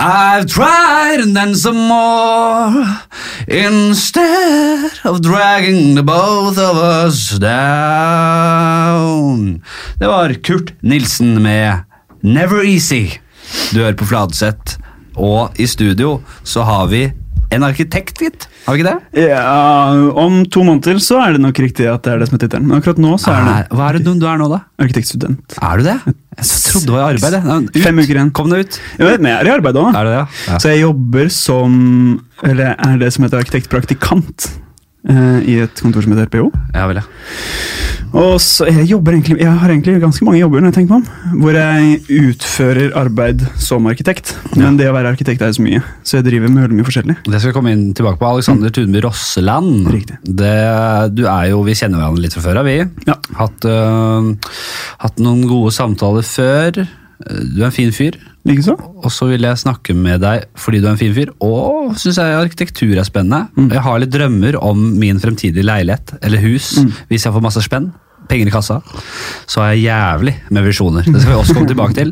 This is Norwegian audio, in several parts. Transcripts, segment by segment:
I've tried and then some more Instead of dragging the both of us down Det var Kurt Nilsen med Never Easy. Du hører på Fladseth, og i studio så har vi en arkitekt, gitt. Har vi ikke det? Ja, Om to måneder så er det nok riktig at det er det som er tittelen. Men akkurat nå så er det Er- Hva er det du er nå, da? arkitektstudent. Er du det? Jeg trodde det var i arbeid. Ut. Fem uker igjen. Kom det ut? Vet, men jeg er i arbeid òg. Er det det, ja? Så jeg jobber som Eller er det som heter arkitektpraktikant eh, i et kontor som heter RPO. Ja vel, ja. Og så jeg jobber egentlig Jeg har egentlig ganske mange jobber når jeg tenker meg om. Hvor jeg utfører arbeid som arkitekt. Men det å være arkitekt er jo så mye, så jeg driver med veldig mye forskjellig. Det skal vi komme inn tilbake på. Alexander Tunby Rosseland. Riktig. Det, du er jo, Vi kjenner hverandre litt fra før av, vi. Ja. Hatt, øh, hatt noen gode samtaler før. Du er en fin fyr. Likeså. Og så vil jeg snakke med deg fordi du er en fin fyr, og syns jeg arkitektur er spennende. Mm. Jeg har litt drømmer om min fremtidige leilighet eller hus Mm. hvis jeg får masse spenn. Penger i kassa. Så er jeg jævlig med visjoner. Det skal vi også komme tilbake til.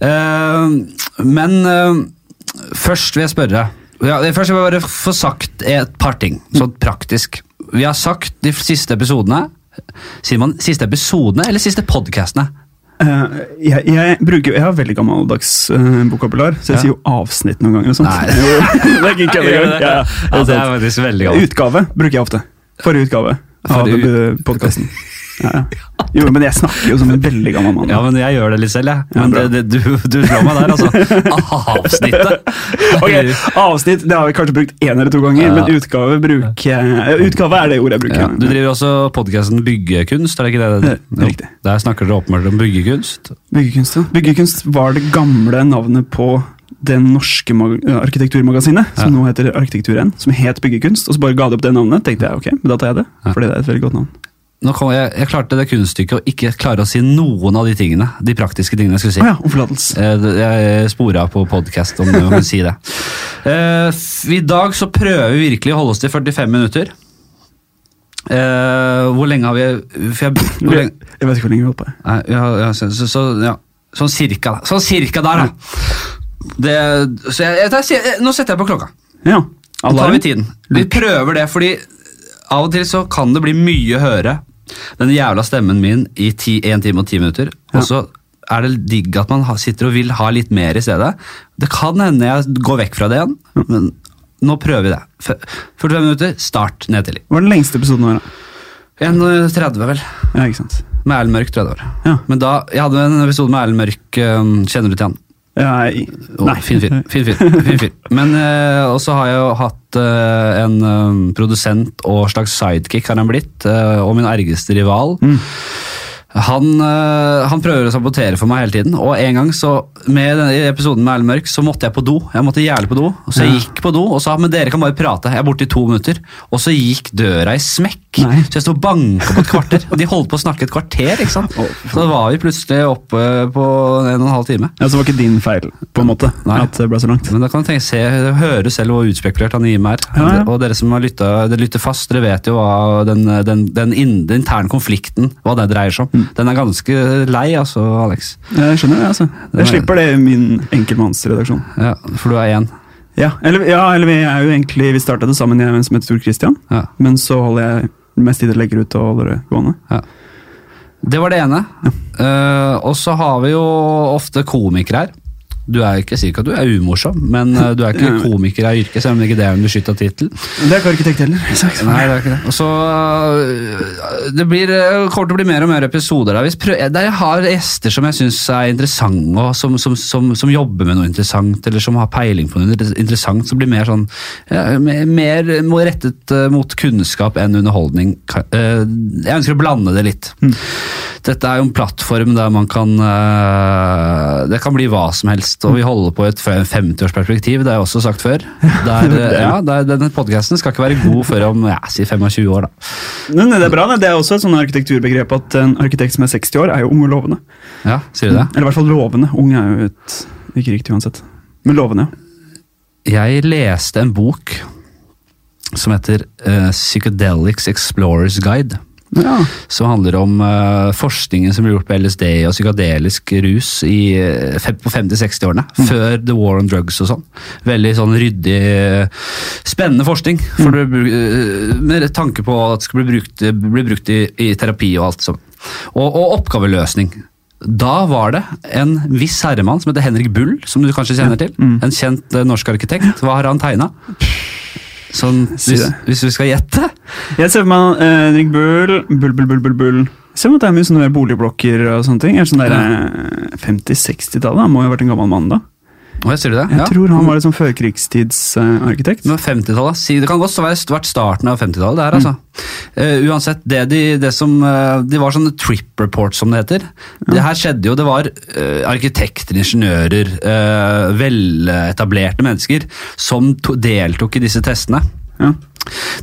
Uh, men uh, først vil jeg spørre ja, Først vil jeg bare få sagt et par ting, sånn praktisk. Vi har sagt de siste episodene Sier man siste episodene eller siste podkastene? Eh, jeg, jeg, bruker, jeg har veldig gammeldags uh, vokabular, så jeg Ja. sier jo avsnitt noen ganger. og sånt. Nei. Det er ikke kødd engang. Ja, Ja, det er faktisk veldig gammelt. Utgave bruker jeg ofte. Forrige utgave av podkasten. Ja. Jo, men jeg snakker jo som en veldig gammel mann. Ja, men jeg gjør det litt selv, jeg. Men ja, det, det, du, du slår meg der, altså. Avsnittet! Ok, Avsnitt det har vi kanskje brukt én eller to ganger, Ja. men utgave bruker Utgave er det ordet jeg bruker. Ja, du driver også podkasten Byggekunst, er det ikke det? Det er riktig. Der snakker dere åpenbart om byggekunst. Byggekunst, ja. Byggekunst var det gamle navnet på det norske arkitekturmagasinet, som nå heter Arkitektur1, som het Byggekunst. Og så bare ga de opp det navnet. tenkte jeg, ok, men da tar jeg det, fordi det er et veldig godt navn. Nå kom jeg, jeg klarte det kunststykket å ikke klare å si noen av de tingene. De praktiske tingene jeg skulle si. Å ja. Eh, Jeg spora på podkast, om å si det. Uh, I dag så prøver vi virkelig å holde oss til 45 minutter. Uh, hvor lenge har vi jeg, lenge, Jeg vet ikke hvor lenge vi holdt på. Nei, ja, ja, så, så, så, ja. Sånn cirka. Sånn cirka der, da. Det, så jeg, jeg, jeg, nå setter jeg på klokka. Ja, Nå tar vi tiden. Vi prøver det, fordi av og til så kan det bli mye å høre den jævla stemmen min i ti, en time og ti minutter. Og så er det digg at man sitter og vil ha litt mer i stedet. Det kan hende jeg går vekk fra det igjen, men nå prøver vi det. 45 minutter, start nedtelling. Hva var den lengste episoden vår? da? 1,30 vel. Ja, ikke sant. Med Erlend Mørk, tror jeg det var. Ja. Men da, Jeg hadde en episode med Erlend Mørk. Kjenner du til han? Oh, nei. Fin fyr. Fin fyr. Fin. Men øh, også har jeg jo hatt øh, en øhm, produsent og slags sidekick, har han blitt, øh, og min ergeste rival. Mm. Han, øh, han prøver å sabotere for meg hele tiden, og en gang så, med denne episoden med Erlend Mørk, så måtte jeg på do. Jeg måtte jævlig på do, og så jeg Ja. gikk på do og sa men dere kan bare prate, jeg er borte i to minutter. Og så gikk døra i smekk, Nei. så jeg sto og banka på et kvarter. Og de holdt på å snakke et kvarter, ikke sant. Så da var vi plutselig oppe på en og en halv time. Ja, Så var ikke din feil, på en måte, Nei. at det ble så langt. Men da kan du tenke, se, høre selv hvor utspekulert han Jim er. Ja, ja. Og dere som har lytta, lytter fast, dere vet jo hva den, den, den, den interne konflikten hva det dreier seg om. Mm. Den er ganske lei, altså, Alex. Jeg skjønner det, altså. Jeg slipper det i min enkeltmannsredaksjon. Ja, For du er én. Ja, eller, ja, eller vi er jo egentlig Vi starta det sammen, jeg og en som heter Tor Christian. Ja. Men så holder jeg mest tid til å legge ut og holder det gående. Det var det ene. Eh, og så har vi jo ofte komikere her. Du er ikke, sier ikke at du er umorsom, men eh, du er ikke komiker av yrke, selv om ikke det er en beskytta tittel. Det er ikke arkitekt heller. Nei, det er ikke det. Så øh, Det blir, øh, kommer til å bli mer og mer episoder der. Hvis prøv, der jeg har gjester som jeg syns er interessante, og som, som, som, som jobber med noe interessant, eller som har peiling på noe interessant, som blir mer sånn ja, mer, mer rettet mot kunnskap enn underholdning. Jeg ønsker å blande det litt. Dette er jo en plattform der man kan øh, Det kan bli hva som helst, og vi holder på i et 50-årsperspektiv, det har jeg også sagt før. Der, øh, ja, der, denne podkasten skal ikke være god før om ja, si 25 år, da. Men det er bra, det. Det er også et sånn arkitekturbegrep at en arkitekt som er 60 år, er jo ung og lovende. Ja, sier du det? Eller i hvert fall lovende. Ung er jo et ikke riktig uansett. Men lovende, ja. Jeg leste en bok som heter uh, Psychedelics Explorers Guide. Ja. Som handler om uh, forskningen som ble gjort på LSD og psykadelisk rus i, eh, fem- på 50-60-årene. Før The War on Drugs og sånn. Veldig sånn ryddig, eh, spennende forskning. For det, bru- eh, med tanke på at det skal bli brukt, bli brukt i, i terapi og alt sånt. Og, og oppgaveløsning. Da var det en viss herremann som heter Henrik Bull, som du kanskje kjenner til. En kjent norsk arkitekt. Hva har han tegna? Sånn, hvis, hvis vi skal gjette? Jeg ser for meg eh, Henrik Bull, Bull, Bull, Bull, Bull, Bull. Meg at det er mye sånne boligblokker og sånne ting. Er sånn der, eh, 50-60-tallet? Han må jo ha vært en gammel mann da. Hva sier du det? Jeg Ja. tror han var sånn førkrigstidsarkitekt. Uh, 50-tallet. Det kan godt ha vært starten av 50-tallet. det her, altså. Uh, uansett, det, de, det som uh, De var sånne trip reports, som det heter. Det her skjedde jo, det var eh, arkitekter, ingeniører, veletablerte mennesker som to, deltok i disse testene. Ja.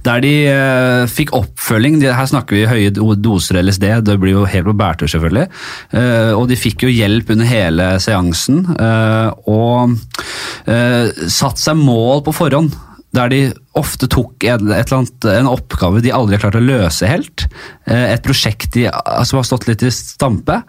Der de uh, fikk oppfølging. De, her snakker vi høye doser LSD, det blir jo helt på bærtur, selvfølgelig. Uh, og de fikk jo hjelp under hele seansen. Uh, og uh, satt seg mål på forhånd. Der de ofte tok et eller annet, en oppgave de aldri har klart å løse helt. et prosjekt de, som har stått litt i stampe.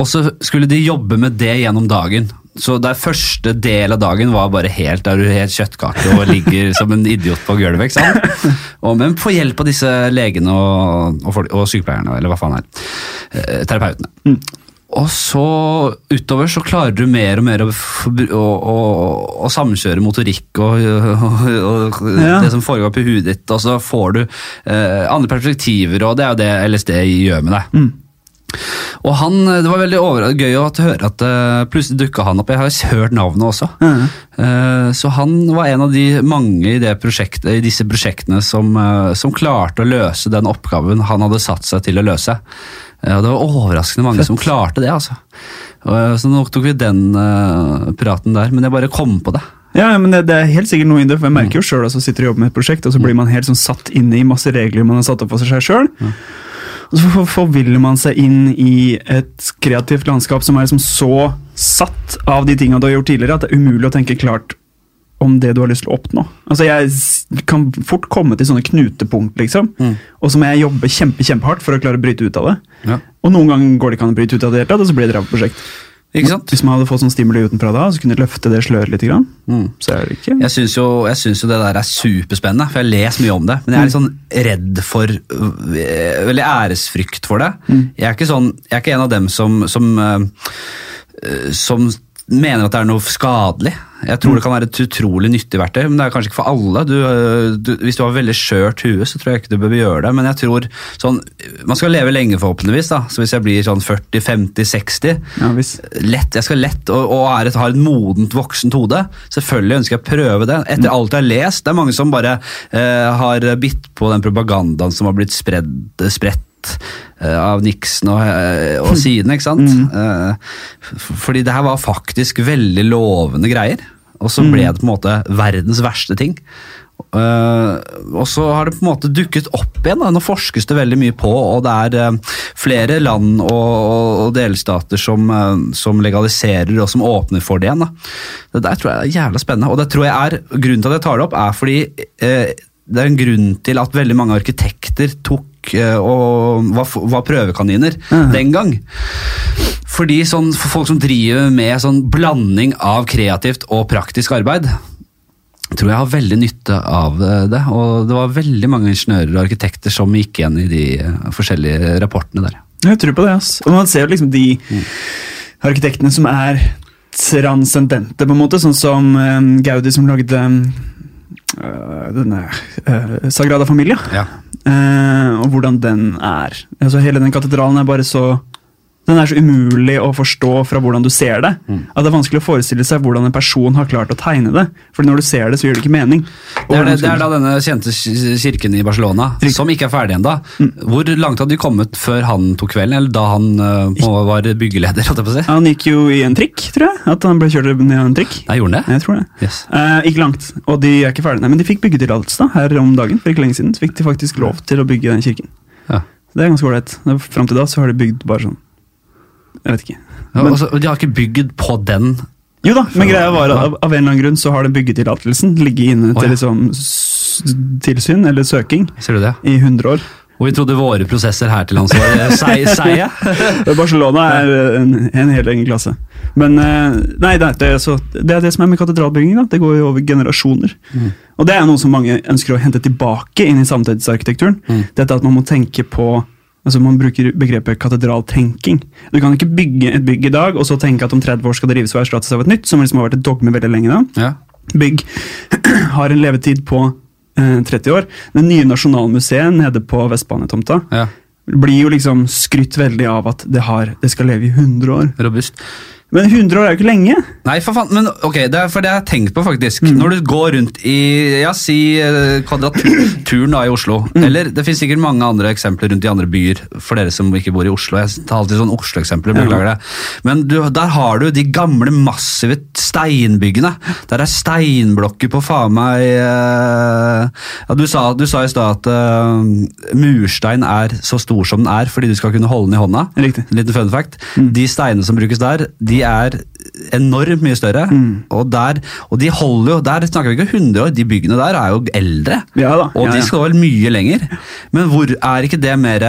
Og så skulle de jobbe med det gjennom dagen. Så der første del av dagen var bare helt, der du helt kjøttkake og ligger som en idiot på gulvet. ikke sant? Og, men få hjelp av disse legene og, og, folk, og sykepleierne, eller hva faen er det. Eh, terapeutene. Og så utover så klarer du mer og mer å, å, å, samkjøre motorikk og, og, Ja. det som foregår på huet ditt, og så får du eh, andre perspektiver, og det er jo det LSD gjør med deg. Og han, Det var veldig over, gøy å høre at uh, plutselig dukka han opp. Jeg har hørt navnet også. Mm. Eh, så han var en av de mange i, det i disse prosjektene som, eh, som klarte å løse den oppgaven han hadde satt seg til å løse. Eh, og det var overraskende mange som klarte det. altså. Så nå tok vi den eh, praten der, men jeg bare kom på det. Ja, men det, det er helt sikkert noe i det, for jeg merker jo selv at jeg sitter og jobber med et prosjekt, og så blir man helt sånn satt inn i masse regler man har satt opp for seg selv. Og så forviller man seg inn i et kreativt landskap som er liksom så satt av de tingene du har gjort tidligere, at det er umulig å tenke klart om det du har lyst til å oppnå. Altså Jeg kan fort komme til sånne knutepunkt, liksom, og så må jeg jobbe kjempe, kjempehardt for å klare å bryte ut av det. Ja. Og noen ganger går det ikke an å bryte ut av det og så blir det et ræva prosjekt. Hvis man hadde fått sånn stimuli utenfra da, så kunne jeg løfte det sløret litt, grann, Mm. så er det ikke Jeg syns jo, jo det der er superspennende, for jeg lest mye om det. Men jeg er litt sånn redd for øh, Veldig æresfrykt for det. Jeg, er ikke sånn, jeg er ikke en av dem som, som, øh, som mener at det er noe skadelig. Jeg tror det kan være et utrolig nyttig verktøy, men det er kanskje ikke for alle. Du, øh, du, hvis du har veldig skjørt hue, så tror jeg ikke du bør gjøre det. Men jeg tror sånn, Man skal leve lenge, forhåpentligvis. da, så Hvis jeg blir sånn 40-50-60 Ja, lett, jeg skal lett og, og er et, har et modent voksent hode. Selvfølgelig ønsker jeg å prøve det. Etter alt jeg har lest, det er mange som bare eh, har bitt på den propagandaen som har blitt spredd, spredt eh, av Nixon og, eh, og siden, ikke sant? Mm. fordi det her var faktisk veldig lovende greier. Og så ble det på en måte verdens verste ting. Uh, og så har det på en måte dukket opp igjen. Da. Nå forskes det veldig mye på, og det er uh, flere land og, og, og delstater som, uh, som legaliserer og som åpner for det igjen. Da. Det der tror jeg er jævla spennende. Og det tror jeg er, grunnen til at jeg tar det opp, er fordi eh, det er en grunn til at veldig mange arkitekter tok eh, og var, var prøvekaniner Mhm. den gang. Fordi sånn, for folk som driver med sånn blanding av kreativt og praktisk arbeid, tror jeg har veldig nytte av eh, det. Og det var veldig mange ingeniører og arkitekter som gikk igjen i de eh, forskjellige rapportene der. Jeg tror på det. ass. Og man ser jo liksom de arkitektene som er transcendente, på en måte. Sånn som Gaudi som lagde denne Sagrada Familia. Ja. Eh, og hvordan den er. Altså Hele den katedralen er bare så den er så umulig å forstå fra hvordan du ser det. Mm. At det er vanskelig å forestille seg hvordan en person har klart å tegne det. Fordi når du ser det, så gjør det ikke mening. Det er, det, det er da denne kjente kirken i Barcelona, Riktig. som ikke er ferdig ennå. Mm. Hvor langt hadde de kommet før han tok kvelden, eller da han uh, var byggeleder? si? Han gikk jo i en trikk, tror jeg. At han ble kjørt ned av en trikk. Nei, gjorde han det? Jeg tror det. Yes. Uh, ikke langt, og de er ikke ferdige. Men de fikk byggetillatelse her om dagen. for ikke lenge siden. Så fikk de faktisk lov til å bygge den kirken. Ja. Det er ganske ålreit. Fram til da så har de bygd bare sånn Jeg vet ikke. Men, og så- de har ikke bygd på den jo da, men greia var at av, av en eller annen grunn så har den byggetillatelsen ligget inne til til ja. liksom tilsyn eller søking Ser du det? i 100 år. Og vi trodde våre prosesser her til lands var sei- seige. Barcelona er en, en helt egen klasse. Men eh, nei, det, er- så, det er det som er med katedralbygging. Da. Det går jo over generasjoner. Og det er noe som mange ønsker å hente tilbake inn i samtidsarkitekturen. Dette at man må tenke på Altså Man bruker begrepet katedraltenking. Du kan ikke bygge et bygg i dag og så tenke at om 30 år skal det rives og erstattes av et nytt, som liksom har vært et dogme veldig lenge. da. Ja. Bygg har en levetid på eh, 30 år. Det nye Nasjonalmuseet nede på Vestbanetomta ja. blir jo liksom skrytt veldig av at det, har, det skal leve i 100 år. Robust. Men 100 år er jo ikke lenge. Nei, for faen, men ok, det er for det har jeg tenkt på faktisk. Mm. Når du går rundt i ja, si eh, kvadraturen da i Oslo, Mm. eller det finnes sikkert mange andre eksempler rundt i andre byer, for dere som ikke bor i Oslo. Jeg tar alltid sånn Oslo-eksempler, beklager det. Men du, der har du de gamle, massive steinbyggene. Der er steinblokker på faen meg eh, ja, du, sa, du sa i stad at uh, murstein er så stor som den er fordi du skal kunne holde den i hånda. Riktig. En liten fun fact. De steinene som brukes der, de er enormt mye større. Og, der, og de holder jo Der snakker vi ikke 100 år, de byggene der er jo eldre. Ja da, Og ja, de skal vel mye lenger. Men hvor er ikke det mer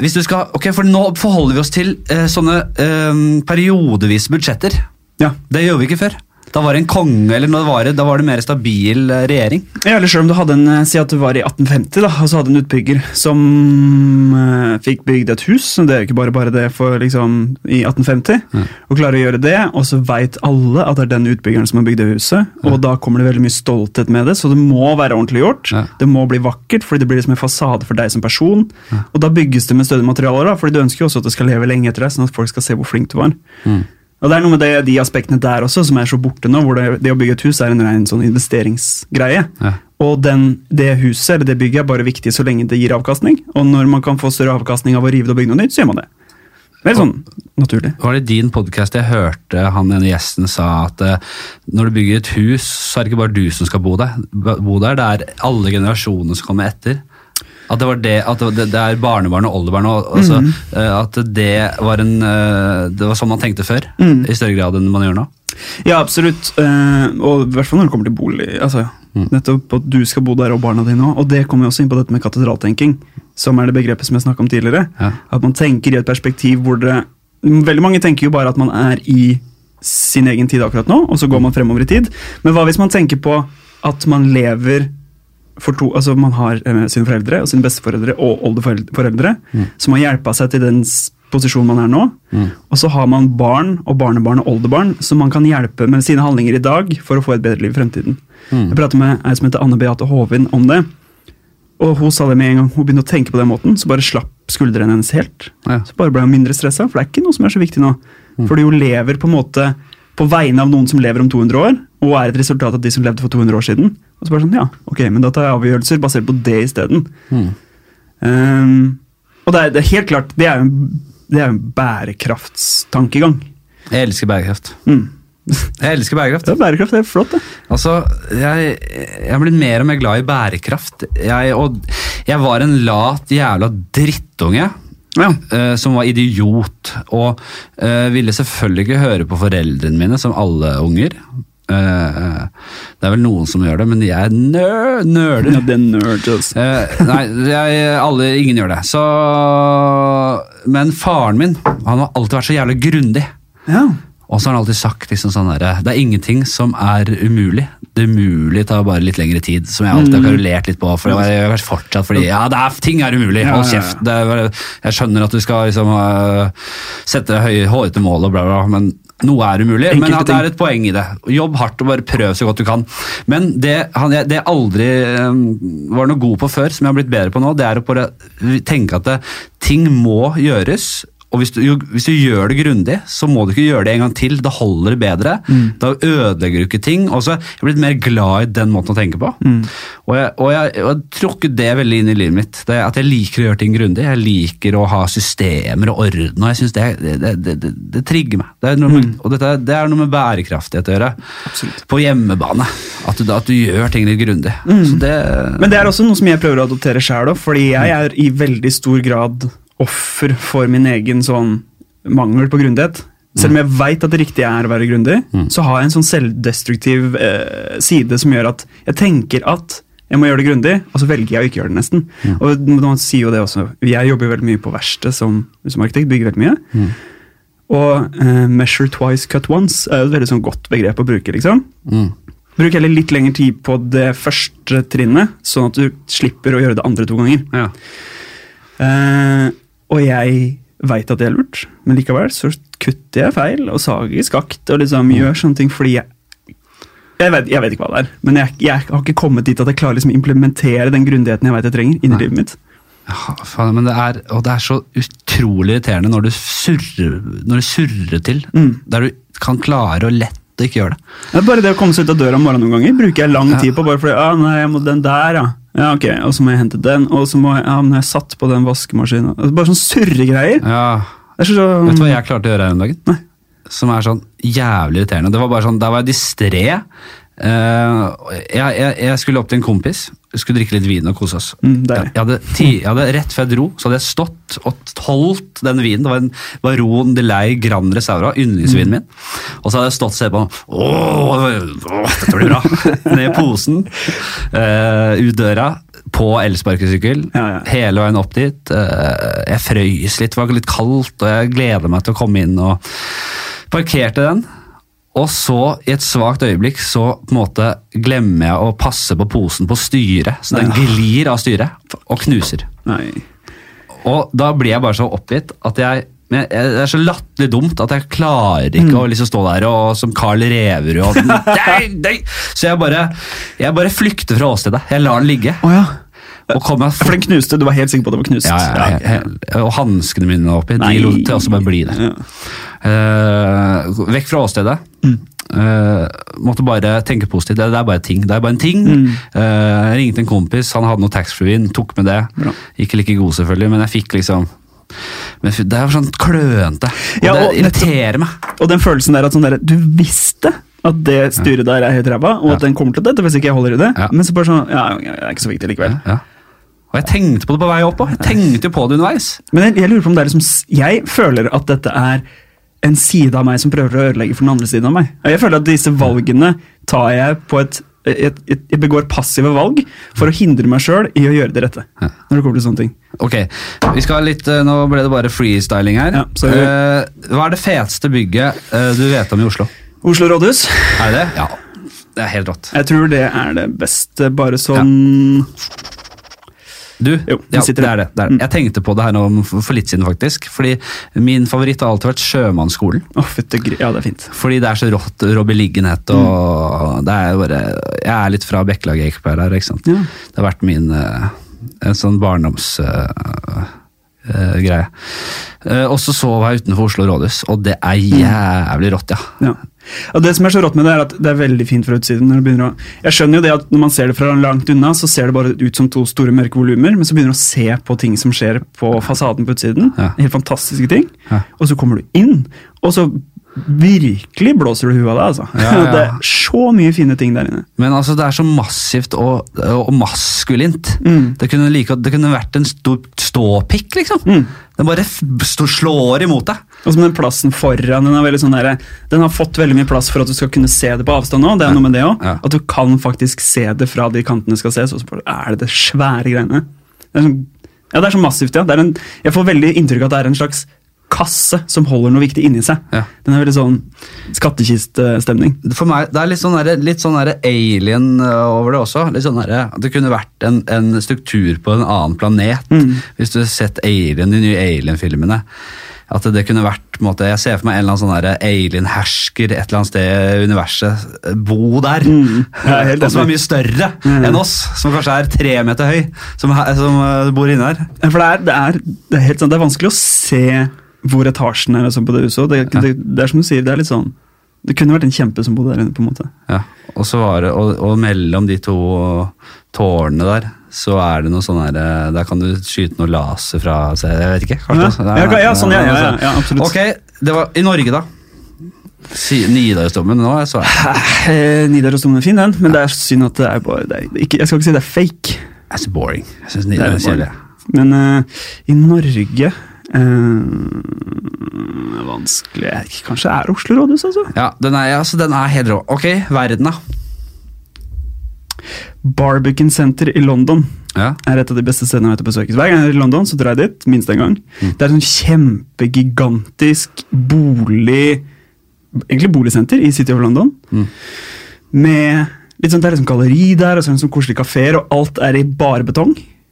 hvis du skal, ok, for Nå forholder vi oss til eh, sånne eh, periodevise budsjetter. Ja. Det gjør vi ikke før. Da var det en konge, eller da det var det, da var det mer stabil eh, regjering. Ja, eller selv om du hadde en, eh, Si at du var i 1850, da, og så hadde en utbygger som uh, fikk bygd et hus. Det er jo ikke bare bare det for liksom i 1850. Og klarer å gjøre det, og så veit alle at det er den utbyggeren som har bygd det huset. Og da kommer det veldig mye stolthet med det, så det må være ordentlig gjort. Ja. Det må bli vakkert, fordi det blir liksom en fasade for deg som person. Og da bygges det med stødige materialer, da, fordi du ønsker jo også at det skal leve lenge etter deg, sånn at folk skal se hvor flink du var. Og det er noe med det, de aspektene der også som er så borte nå, hvor det, det å bygge et hus er en ren sånn investeringsgreie. Ja. Og den, det huset eller det bygget er bare viktig så lenge det gir avkastning. Og når man kan få større avkastning av å rive det og bygge noe nytt, så gjør man det. Veldig sånn naturlig. Var det din podkast jeg hørte han ene gjesten sa at eh, når du bygger et hus, så er det ikke bare du som skal bo der, bo der det er alle generasjonene som kommer etter. At det, var det, at det, det er barnebarn og oldebarn. Og, altså, eh, At det var, en, eh, det var sånn man tenkte før, i større grad enn man gjør nå. Ja, absolutt. Eh, og i hvert fall når det kommer til bolig. Altså, Nettopp at du skal bo der, og barna dine òg. Og det kommer jo også inn på dette med katedraltenking, som er det begrepet som jeg snakka om tidligere. Ja. At man tenker i et perspektiv hvor det Veldig mange tenker jo bare at man er i sin egen tid akkurat nå, og så går man fremover i tid. Men hva hvis man tenker på at man lever for to, altså Man har eh, sine foreldre og sine besteforeldre og oldeforeldre som har hjelpa seg til den posisjonen man er nå. Og så har man barn og barnebarn og oldebarn som man kan hjelpe med sine handlinger i dag for å få et bedre liv i fremtiden. Jeg pratet med ei som heter Anne Beate Håvin om det. Og hun sa det med en gang hun begynte å tenke på den måten, så bare slapp skuldrene hennes helt. Ja. Så bare ble hun mindre stressa, for det er ikke noe som er så viktig nå. Fordi hun lever på en måte på vegne av noen som lever om 200 år, og er et resultat av de som levde for 200 år siden. Og så bare sånn, ja, ok, men da tar jeg avgjørelser basert på det isteden. Um, og det er, det er helt klart, det er jo en, det er en bærekraftstankegang. Jeg elsker bærekraft. Mm. Jeg elsker bærekraft. Er bærekraft, er flott, det. Altså, jeg, jeg er blitt mer og mer glad i bærekraft. Jeg, og jeg var en lat jævla drittunge. Ja. Uh, som var idiot, og uh, ville selvfølgelig ikke høre på foreldrene mine, som alle unger. Eh, det er vel noen som gjør det, men jeg er nøler. Ja, det er nerd, altså. Eh, nei, jeg, alle, ingen gjør det. Så, men faren min han har alltid vært så jævlig grundig. Ja. Og så har han alltid sagt liksom sånn der, det er ingenting som er umulig. Det umulige tar bare litt lengre tid, som jeg alltid har karolert litt på. For jeg har vært fortsatt fordi ja, det er, ting er umulig, hold kjeft. Er, jeg skjønner at du skal liksom sette deg høye, hårete mål og bla, bla, men noe er umulig. men at det er et poeng i det. Jobb hardt og bare prøv så godt du kan. Men det, han, det jeg aldri øh, var noe god på før, som jeg har blitt bedre på nå, det er å bare tenke at det, ting må gjøres. Og hvis du, hvis du gjør det grundig, så må du ikke gjøre det en gang til. Da holder det bedre. Da ødelegger du ikke ting. Og så er jeg blitt mer glad i den måten å tenke på. Og, jeg, og, jeg, og jeg trukket det veldig inn i livet mitt. Det, at jeg liker å gjøre ting grundig. Jeg liker å ha systemer og orden. Og jeg synes det, det, det, det, trigger meg. Det er noe med, Og dette, det er noe med bærekraftighet å gjøre. Absolutt. På hjemmebane. At du, at du gjør ting litt grundig. Så Men det er også noe som jeg prøver å adoptere sjøl òg, fordi jeg er i veldig stor grad offer for min egen sånn mangel på grundighet. Selv om jeg veit at det riktige er å være grundig, så har jeg en sånn selvdestruktiv eh, side som gjør at jeg tenker at Jeg må gjøre det grundig, og så velger jeg å ikke gjøre det, nesten. Og man sier jo det også. Jeg jobber jo veldig mye på verksted som, som arkitekt, bygger veldig mye. Og eh, 'measure twice, cut once' er jo et veldig sånn godt begrep å bruke. liksom. Mm. Bruk heller litt lengre tid på det første trinnet, sånn at du slipper å gjøre det andre to ganger. Ja. Eh, og jeg veit at det er lurt, men likevel så kutter jeg feil og sager i skakt og liksom gjør sånne ting fordi jeg jeg vet, jeg vet ikke hva det er, men jeg, jeg har ikke kommet dit at jeg klarer liksom å implementere den grundigheten jeg vet jeg trenger, inni livet mitt. Ja, faen, men det er, og det er så utrolig irriterende når du surrer, når du surrer til, Mm. der du kan klare å lett ikke gjøre det. Er bare det å komme seg ut av døra om morgenen noen ganger bruker jeg lang tid på. bare fordi, ah, nei, jeg må den der, ja. Ja, ok, Og så må jeg hente den, og så må jeg, ja, men jeg satt på den vaskemaskinen. Bare sånn surregreier. Ja, Det er så, så, Vet du hva jeg klarte å gjøre her om dagen? Nei. Som er sånn jævlig irriterende. Det var bare sånn, Der var jeg distré. Eh, jeg, jeg, jeg skulle opp til en kompis. Skulle drikke litt vin og kose oss. Mm, jeg, hadde ti, jeg hadde Rett før jeg dro, så hadde jeg stått og holdt den vinen. Det var en Baron de Lei Grand Resaura, yndlingsvinen min. Og så hadde jeg stått og sett på åh, dette blir bra! Ned i posen, uh, ut døra, på elsparkesykkel. Ja, ja. Hele veien opp dit. Eh, jeg frøys litt, det var litt kaldt, og jeg gleder meg til å komme inn. og Parkerte den. Og så, i et svakt øyeblikk, så på en måte glemmer jeg å passe på posen på styret. Så den glir av styret og knuser. Nei. Og da blir jeg bare så oppgitt at jeg men Det er så latterlig dumt at jeg klarer ikke Mm. å liksom stå der og som Carl Reverud og nei, nei. Så jeg bare, jeg bare flykter fra åstedet. Jeg lar den ligge. Oh, ja. Og kommer For den knuste, du var helt sikker på at det var knust? ja, ja, ja. Og hanskene mine oppi. Nei. De lot jeg også bare bli der. Eh, vekk fra åstedet. Mm. Uh, måtte bare tenke positivt. Det, det er bare ting. Det er bare en ting. Mm. Uh, jeg ringte en kompis, han hadde noe taxfree-vin, tok med det. Bra. Ikke like god, selvfølgelig, men jeg fikk liksom men Det er sånn klønete. Og Ja, det irriterer meg. Og den følelsen der at sånn der, du visste at det styret der er helt ræva, og Ja. at den kommer til dette hvis ikke jeg holder i det, Ja. men så bare sånn Ja, det er ikke så viktig likevel. Ja. Og jeg tenkte på det på vei opp òg. Jeg tenkte jo på det underveis. Men jeg, jeg lurer på om det er liksom Jeg føler at dette er en side av meg som prøver å ødelegge for den andre siden av meg. Og jeg føler at disse valgene tar jeg på et jeg, jeg, jeg begår passive valg for å hindre meg sjøl i å gjøre det rette. Ja. Når det kommer til sånne ting. Ok, vi skal litt, eh, Nå ble det bare freestyling her. Ja. Eh, hva er det feteste bygget uh, du vet om i Oslo? Oslo rådhus. Er det det? Ja. Det er helt rått. Jeg tror det er det beste, bare sånn Du, Jo, ja, det er det. det er det. Mm. Jeg tenkte på det her nå for litt siden, faktisk. Fordi min favoritt har alltid vært Sjømannsskolen. Gri... Ja, det er fint. Fordi det er så rått robbeliggenhet, og det er bare Jeg er litt fra Bekkelaget Ekeberg her, ikke sant. Ja. Det har vært min eh, En sånn barndomsgreie. og så sov jeg utenfor Oslo rådhus, og det er jævlig rått, ja. Ja. Og det som er så rått med det, er at det er veldig fint fra utsiden. når du begynner å... Jeg skjønner jo det at når man ser det fra langt unna, så ser det bare ut som to store mørke volumer, men så begynner du å se på ting som skjer på fasaden på utsiden. Ja. Helt fantastiske ting. Ja. Og så kommer du inn, og så virkelig blåser du huet av deg. Altså. Ja, ja. Det er så mye fine ting der inne. Men altså, det er så massivt og, og maskulint. Mm. Det, kunne like, det kunne vært en stor ståpikk, liksom. Mm. Den bare slår imot deg. Og som den plassen foran, den, er sånn der, den har fått veldig mye plass for at du skal kunne se det på avstand òg. Det er Ja. noe med det Ja. At du kan faktisk se det fra de kantene skal ses, og så er det det svære greiene. Det er sånn, ja, det er så massivt, ja. Det en, jeg får veldig inntrykk av at det er en slags kasse som holder noe viktig inni seg. Ja. Den er veldig sånn skattkiststemning. For meg, Det er litt sånn, der, litt sånn der alien øh, over det også. Litt sånn der, at Det kunne vært en, en struktur på en annen planet. Mm. Hvis du har sett Alien, de nye Alien-filmene. At det kunne vært, på en måte, Jeg ser for meg en eller annen sånn alien-hersker et eller annet sted i universet. øh, Bo der. Mm. Og som er mye større Mm. enn oss. Som kanskje er tre meter høy. Som, som øh, bor inne her. For det er, det, er, det, er helt sånn, det er vanskelig å se hvor etasjen er sånn på det huset. Det, Ja. det, det er som du sier, det er litt sånn Det kunne vært en kjempe som bodde der inne. på en måte. Ja, og, så var det, og, og mellom de to tårnene der, så er det noe sånn her eh, Der kan du skyte noe laser fra seg, Jeg vet ikke. Ja, kanskje noe- ja, ja, sånn, ja, ja, ja, ja, absolutt. Ok, det var i Norge, da. Nidarosdomen nå, så er Eh, Nidarosdomen er fin, den, men det er synd at det er bare det er ikke, Jeg skal ikke si det er fake, er boring. Jeg synes Nidaros er kjedelig. men uh, i Norge eh, Vanskelig Kanskje det er Oslo rådhus, altså? Ja, den er, altså, den er helt rå. Ok, verden, da. Barbican Center i London Ja. er et av de beste stedene jeg vet å besøke. Hver gang jeg er i London, så drar jeg dit minst en gang. Det er et sånn kjempegigantisk bolig Egentlig boligsenter i City of London. Mm. Med litt sånn, Det er liksom galleri der, og så er det sånn koselige kafeer, og alt er i bare betong.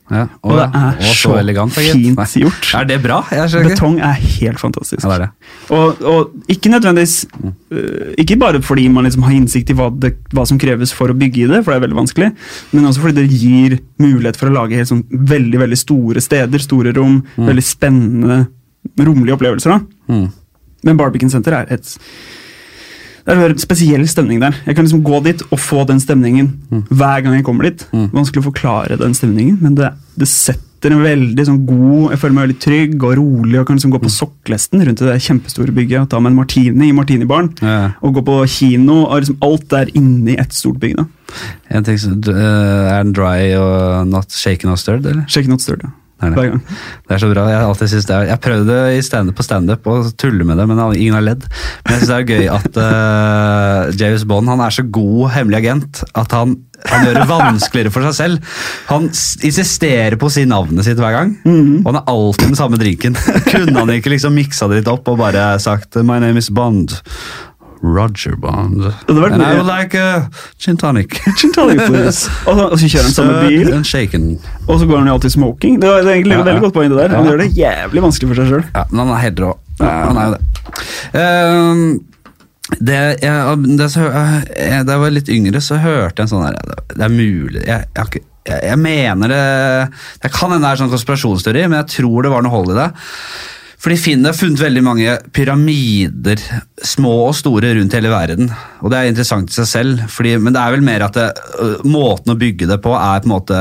Ja. Og det er og så elegant, fint Nei. gjort. Er det bra? Betong er helt fantastisk. Ja, det er det. Og, og ikke nødvendigvis øh, Ikke bare fordi man liksom har innsikt i hva, det, hva som kreves for å bygge i det, for det er veldig vanskelig, men også fordi det gir mulighet for å lage helt sånn veldig veldig store steder, store rom, veldig spennende, romlige opplevelser. Mm. Men Barbican Center er et det er en spesiell stemning der. Jeg kan liksom gå dit og få den stemningen hver gang jeg kommer dit. Vanskelig å forklare den stemningen, men det, det setter en veldig sånn god Jeg føler meg veldig trygg og rolig og kan liksom gå på sokkelesten rundt i det kjempestore bygget og ta meg en martini i martinibaren. Ja. Og gå på kino og liksom alt er inni ett stort bygg. da. Du, eh, er den dry og not shaken or stirred, eller? Shaken not stirred. ja. Det er det. Det er så bra. Jeg, har alltid synes det er, jeg prøvde i stand på standup å tulle med det, men ingen har ledd. Men jeg syns det er gøy at uh, James Bond han er så god hemmelig agent at han, han gjør det vanskeligere for seg selv. Han insisterer på å si navnet sitt hver gang, og han er alltid den samme drinken. Kunne han ikke liksom miksa det litt opp og bare sagt 'My name is Bond'? Roger Bond. hadde vært And I would like a gin tonic. Gin tonic, please. og, så, og så kjører han samme bil. And shaken. Og så går han jo alltid smoking. Det var det er egentlig Ja, veldig godt poeng det der. Han gjør det jævlig vanskelig for seg sjøl. Ja, men han er helt rå. Han er jo det. Um, det, jeg, det så, jeg, da jeg var litt yngre, så hørte jeg en sånn her Det er mulig Jeg, jeg, har ikke- jeg, jeg mener det Det kan hende det er sånn konspirasjonsteori, men jeg tror det var noe hold i det. Fordi Finn har funnet veldig mange pyramider, små og store, rundt hele verden. Og det er interessant i seg selv, fordi, men det er vel mer at det, øh, måten å bygge det på er på en måte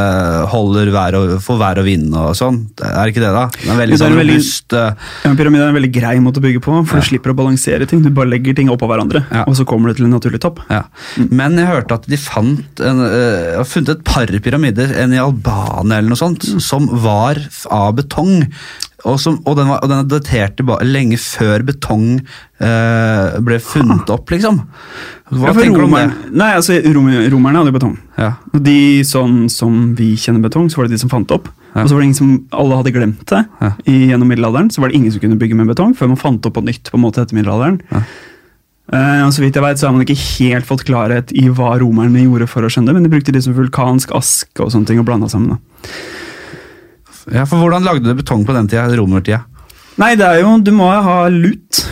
holder vær og, for vær og vind og sånn. Er det ikke det, da? Det er veldig Det er sånn veldig- robust øh, Ja, pyramide er en veldig grei måte å bygge på, for du slipper å balansere ting. Du bare legger ting oppå hverandre, Ja. og så kommer du til en naturlig topp. Ja. Men jeg hørte at de fant en, uh, har funnet et par pyramider, en i Albania eller noe sånt, som var av betong. Og, som, og, den var, og den er datert lenge før betong eh, ble funnet opp, liksom. Hva Ja, tenker du om det? Nei, altså, rom, Romerne hadde betong. Ja. Og de sånn som vi kjenner betong, så var det de som fant det opp. Ja. Og så var det ingen som, Alle hadde glemt det Ja. i, gjennom middelalderen. Så var det ingen som kunne bygge med betong før man fant opp på nytt på en måte etter middelalderen. Eh, og så vidt jeg vet, så har man ikke helt fått klarhet i hva romerne gjorde for å skjønne det, men de brukte liksom vulkansk aske og sånne ting og blanda sammen. da. Ja, for hvordan lagde du betong på den tida? Romertida? Nei, det er jo Du må ha lut.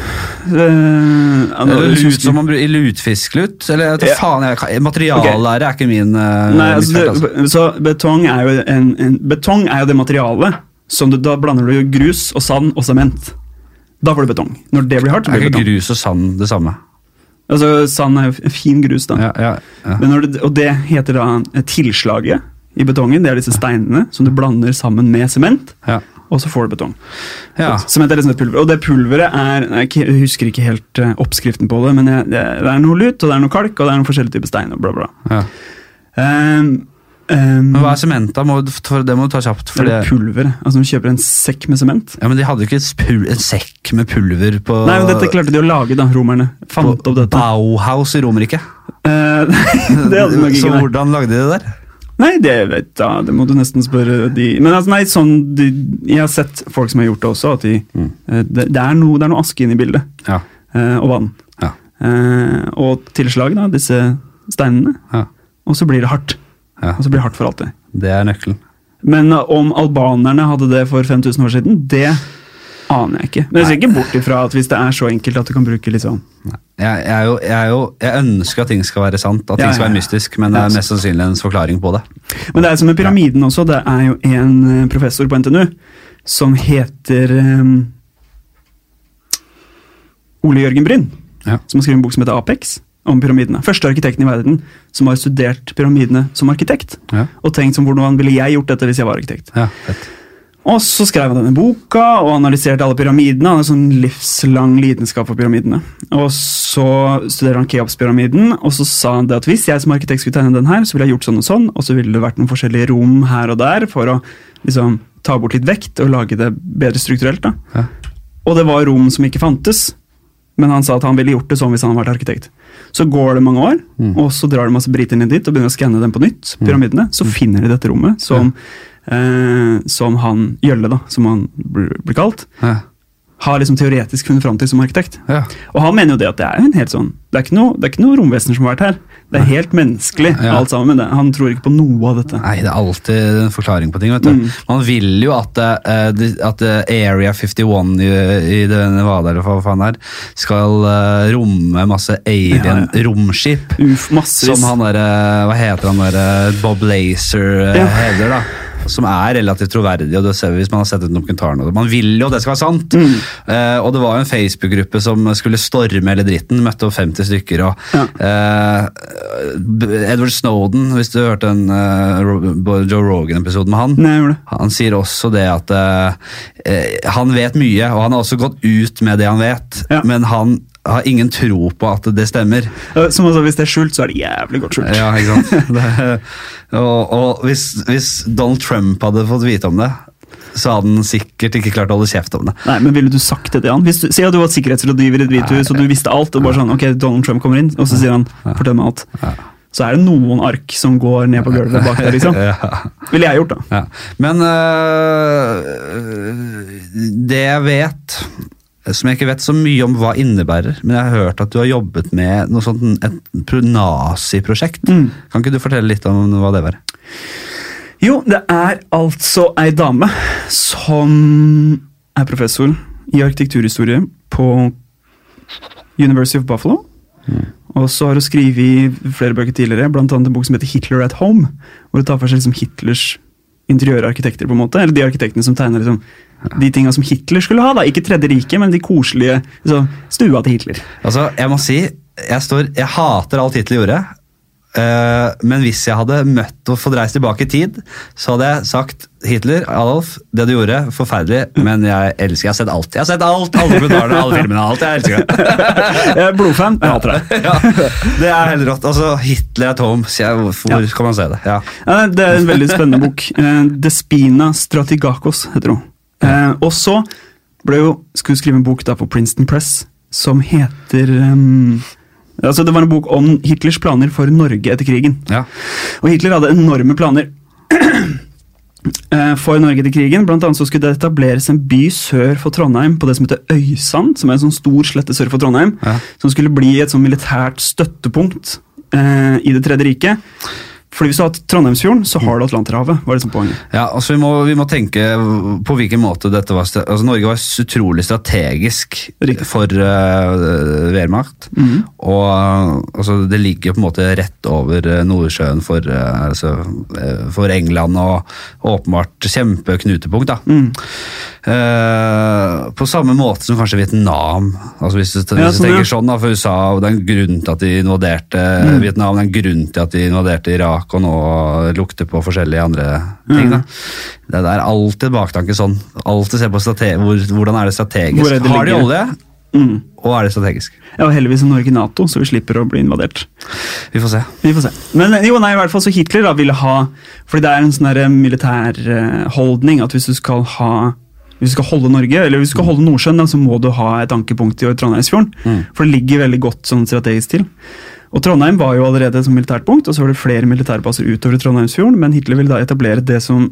Uh, Eller jeg lut husker- som man bruker i lutfisklut? Eller jeg vet Ja. faen, jeg, materiallære er ikke min uh, Nei, altså, felt, altså. det, så betong er jo en, en Betong er jo det materialet som du, Da blander du grus og sand og sement. Da får du betong. Når det blir hardt, så Er blir det ikke betong. grus og sand det samme? Altså, Sand er jo fin grus, da. Ja, ja, det, og det heter da tilslaget i betongen. Det er disse steinene som du blander sammen med sement, ja. og så får du betong. ja. Sement er liksom et pulver. Og det pulveret er Jeg husker ikke helt eh, oppskriften på det, men det, er noe lut, og det er noe kalk, og det er noen forskjellige typer stein. og bla, bla. ja. Um, um, Men hva er sement, da? Det må du ta kjapt. Det er pulver. Altså, du kjøper en sekk med sement. ja, men de hadde jo ikke en sekk med pulver på Nei, men Dette klarte de å lage, da, romerne. Fant opp dette. Bauhaus i Romerike. Uh, det hadde de nok ikke. Så hvordan lagde de det der? Nei, det vet jeg det må du nesten spørre de Men altså, nei, sånn, de, jeg har sett folk som har gjort det også. At de, Mm. eh, det, det, er noe, det er noe aske inne i bildet. Ja. eh, og vann. Ja. Eh, og tilslag, da, disse steinene. ja. Og så blir det hardt. ja. Og så blir det hardt for alltid. Det er nøkkelen. Men eh, om albanerne hadde det for 5000 år siden, det aner jeg ikke. Men jeg ser ikke bort ifra at hvis det er så enkelt at du kan bruke litt sånn Jeg, jeg, jo, jeg, jo, jeg ønsker at ting skal være sant, at ting Ja, skal ja, være mystisk, men det er mest sannsynlig en forklaring på det. Men det er som med pyramiden også. Det er jo en eh, professor på NTNU som heter um, Ole Jørgen Bryn. Ja. Som har skrevet en bok som heter Apex, om pyramidene. Første arkitekten i verden som har studert pyramidene som arkitekt. Ja. Og tenkt som hvordan ville jeg gjort dette hvis jeg var arkitekt. Ja, fett. Og så skrev han denne boka og analyserte alle pyramidene. Han har en sånn livslang lidenskap for pyramidene. Og så studerer han Keops-pyramiden, og så sa han det at hvis jeg som arkitekt skulle tegne den her, så ville jeg gjort sånn og sånn, og så ville det vært noen forskjellige rom her og der for å liksom ta bort litt vekt og lage det bedre strukturelt. da. Ja. Og det var rom som ikke fantes. men han sa at han ville gjort det sånn hvis han hadde vært arkitekt. Så går det mange år, og så drar det masse briter ned dit og begynner å skanne dem på nytt, pyramidene. Så finner de dette rommet som, eh, som han Gjølle, da, som han blir, kalt, Ja. har liksom teoretisk funnet fram til som arkitekt. Ja. Og han mener jo det at det er en helt sånn Det er ikke noe, det er ikke noe romvesener som har vært her. Det er helt menneskelig, Ja. alt sammen. med det, han tror ikke på noe av dette. Nei, det er alltid en forklaring på ting. vet du. Mm. Man vil jo at, uh, at eh, Area 51 i, i det Nevada eller hva faen er, skal uh, romme masse alien Ja, romskip. Uff, massevis. Som han derre Hva heter han derre Bob Lazer uh, Ja. hevder, da. Som er relativt troverdig, og det ser vi hvis man har sett ut dokumentaren. og det. Man vil jo det skal være sant! Mm. Uh, og det var en Facebook-gruppe som skulle storme hele dritten. Møtte opp 50 stykker. og eh, Edward Snowden, hvis du hørte en uh, Joe Rogan-episode med han. Nei. Han sier også det at eh, eh, han vet mye, og han har også gått ut med det han vet, Ja. men han har ingen tro på at det stemmer. Eh, Som altså, Hvis det er skjult, så er det jævlig godt skjult. Ja, ikke sant? Det, og og hvis, hvis Donald Trump hadde fått vite om det, så hadde han sikkert ikke klart å holde kjeft om det. Nei, men Ville du sagt det til han? Hvis du, Si at du var sikkerhetsrådgiver i et hvithus og du visste alt, og bare sånn, ok, Donald Trump kommer inn, og så sier han 'fortell meg alt'. Så er det noen ark som går ned på gulvet bak der, liksom. Ja. Ville jeg gjort, da. Ja. Men øh, det jeg vet, som jeg ikke vet så mye om hva innebærer, men jeg har hørt at du har jobbet med noe sånt, et pro- nazi-prosjekt. Mm. Kan ikke du fortelle litt om hva det var? Jo, det er altså ei dame som er professor i arkitekturhistorie på University of Buffalo. Og så har hun skrevet flere bøker tidligere, annet en bok som heter Hitler at Home. Hvor hun tar for seg liksom Hitlers interiørarkitekter, på en måte. Eller de arkitektene som tegner liksom, de tinga som Hitler skulle ha. da, Ikke Tredje riket, men de koselige liksom, stua til Hitler. Altså, jeg må si, jeg, står, jeg hater alt Hitler gjorde. Uh, men hvis jeg hadde møtt og fått reist tilbake i tid, så hadde jeg sagt Hitler, Adolf, det du gjorde, forferdelig, men jeg elsker Jeg har sett alt. Jeg har sett alt, alle kommentarene, alle filmene, alt. Jeg elsker det. Jeg er blodfan, men hater det. ja, det er helt rått. Altså, Hitler er tom, sier jeg, hvor ja. kan man se det? Ja. Ja, det er en veldig spennende bok. Eh, Despina Stratigakos heter hun. Eh, og så ble jo, skulle skrive en bok da på Princeton Press som heter um, altså Det var en bok om Hitlers planer for Norge etter krigen. Ja. Og Hitler hadde enorme planer eh, for Norge etter krigen. Blant annet så skulle det etableres en by sør for Trondheim på det som heter Øysand, som er en sånn stor slette sør for Trondheim. Ja. Som skulle bli et sånn militært støttepunkt eh, i Det tredje riket. Fordi Hvis du har Trondheimsfjorden, så har du Atlanterhavet. var liksom poenget. Ja, altså vi må, vi må tenke på hvilken måte dette var altså Norge var utrolig strategisk Riktig. for uh, Wehrmacht. Mm. Og altså, det ligger på en måte rett over uh, Nordsjøen for, uh, altså, for England, og åpenbart kjempeknutepunkt. da. Mm. Eh, på samme måte som kanskje Vietnam. Altså Hvis du, hvis du sånn, ja. tenker sånn da, for USA, det er en grunn til at de invaderte Mm. Vietnam, det er en grunn til at de invaderte Irak, og nå lukter på forskjellige andre ting. Da. Mm. Det er alltid baktanke sånn. Alltid se på hvor, hvordan er det strategisk. Hvor er det Har de olje, Mm. og er det strategisk? Ja, og heldigvis er Norge Nato, så vi slipper å bli invadert. Vi får se. Vi får se. Men jo, nei, i hvert fall så Hitler da ville ha Fordi det er en sånn militærholdning militær eh, holdning at hvis du skal ha hvis du skal holde Norge, eller hvis du skal holde Nordsjøen, da, så må du ha et ankepunkt i Trondheimsfjorden. Mm. For det ligger veldig godt sånn strategisk til. Og Trondheim var jo allerede et militært punkt, og så var det flere militærbaser utover Trondheimsfjorden, men Hitler ville da etablere det som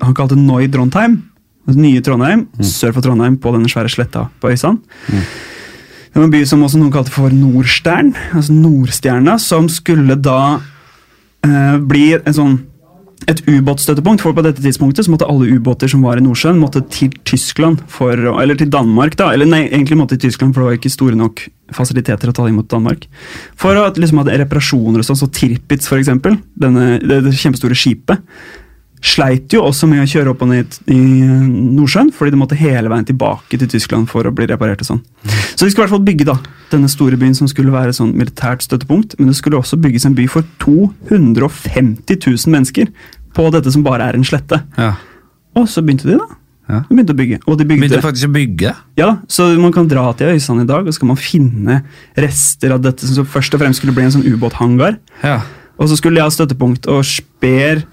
han kalte Neu Trondheim. altså Nye Trondheim, sør for Trondheim, på denne svære sletta på Øysand. Det var en by som også noen kalte for Nordstern, altså Nordstjerna, som skulle da eh, bli en sånn et ubåtstøttepunkt, for på dette tidspunktet så måtte alle ubåter som var i Nordsjøen, måtte til Tyskland, for, eller til Danmark, da. Eller nei, egentlig måtte til Tyskland, for det var ikke store nok fasiliteter å ta imot Danmark. For å liksom ha reparasjoner og sånn, så Tirpitz for det, det kjempestore skipet, sleit jo også med å kjøre opp og ned i Nordsjøen, fordi det måtte hele veien tilbake til Tyskland for å bli reparert og sånn. Så de skulle i hvert fall bygge da, denne store byen som skulle være sånn militært støttepunkt, men det skulle også bygges en by for 250 000 mennesker på dette som bare er en slette. Ja. Og så begynte de da. Ja. De begynte å bygge. Og de bygde, Begynte faktisk å bygge. ja, så man kan dra til Øysand i dag, og så kan man finne rester av dette som først og fremst skulle bli en sånn ubåthangar. Ja. Og så skulle de ha støttepunkt og Speer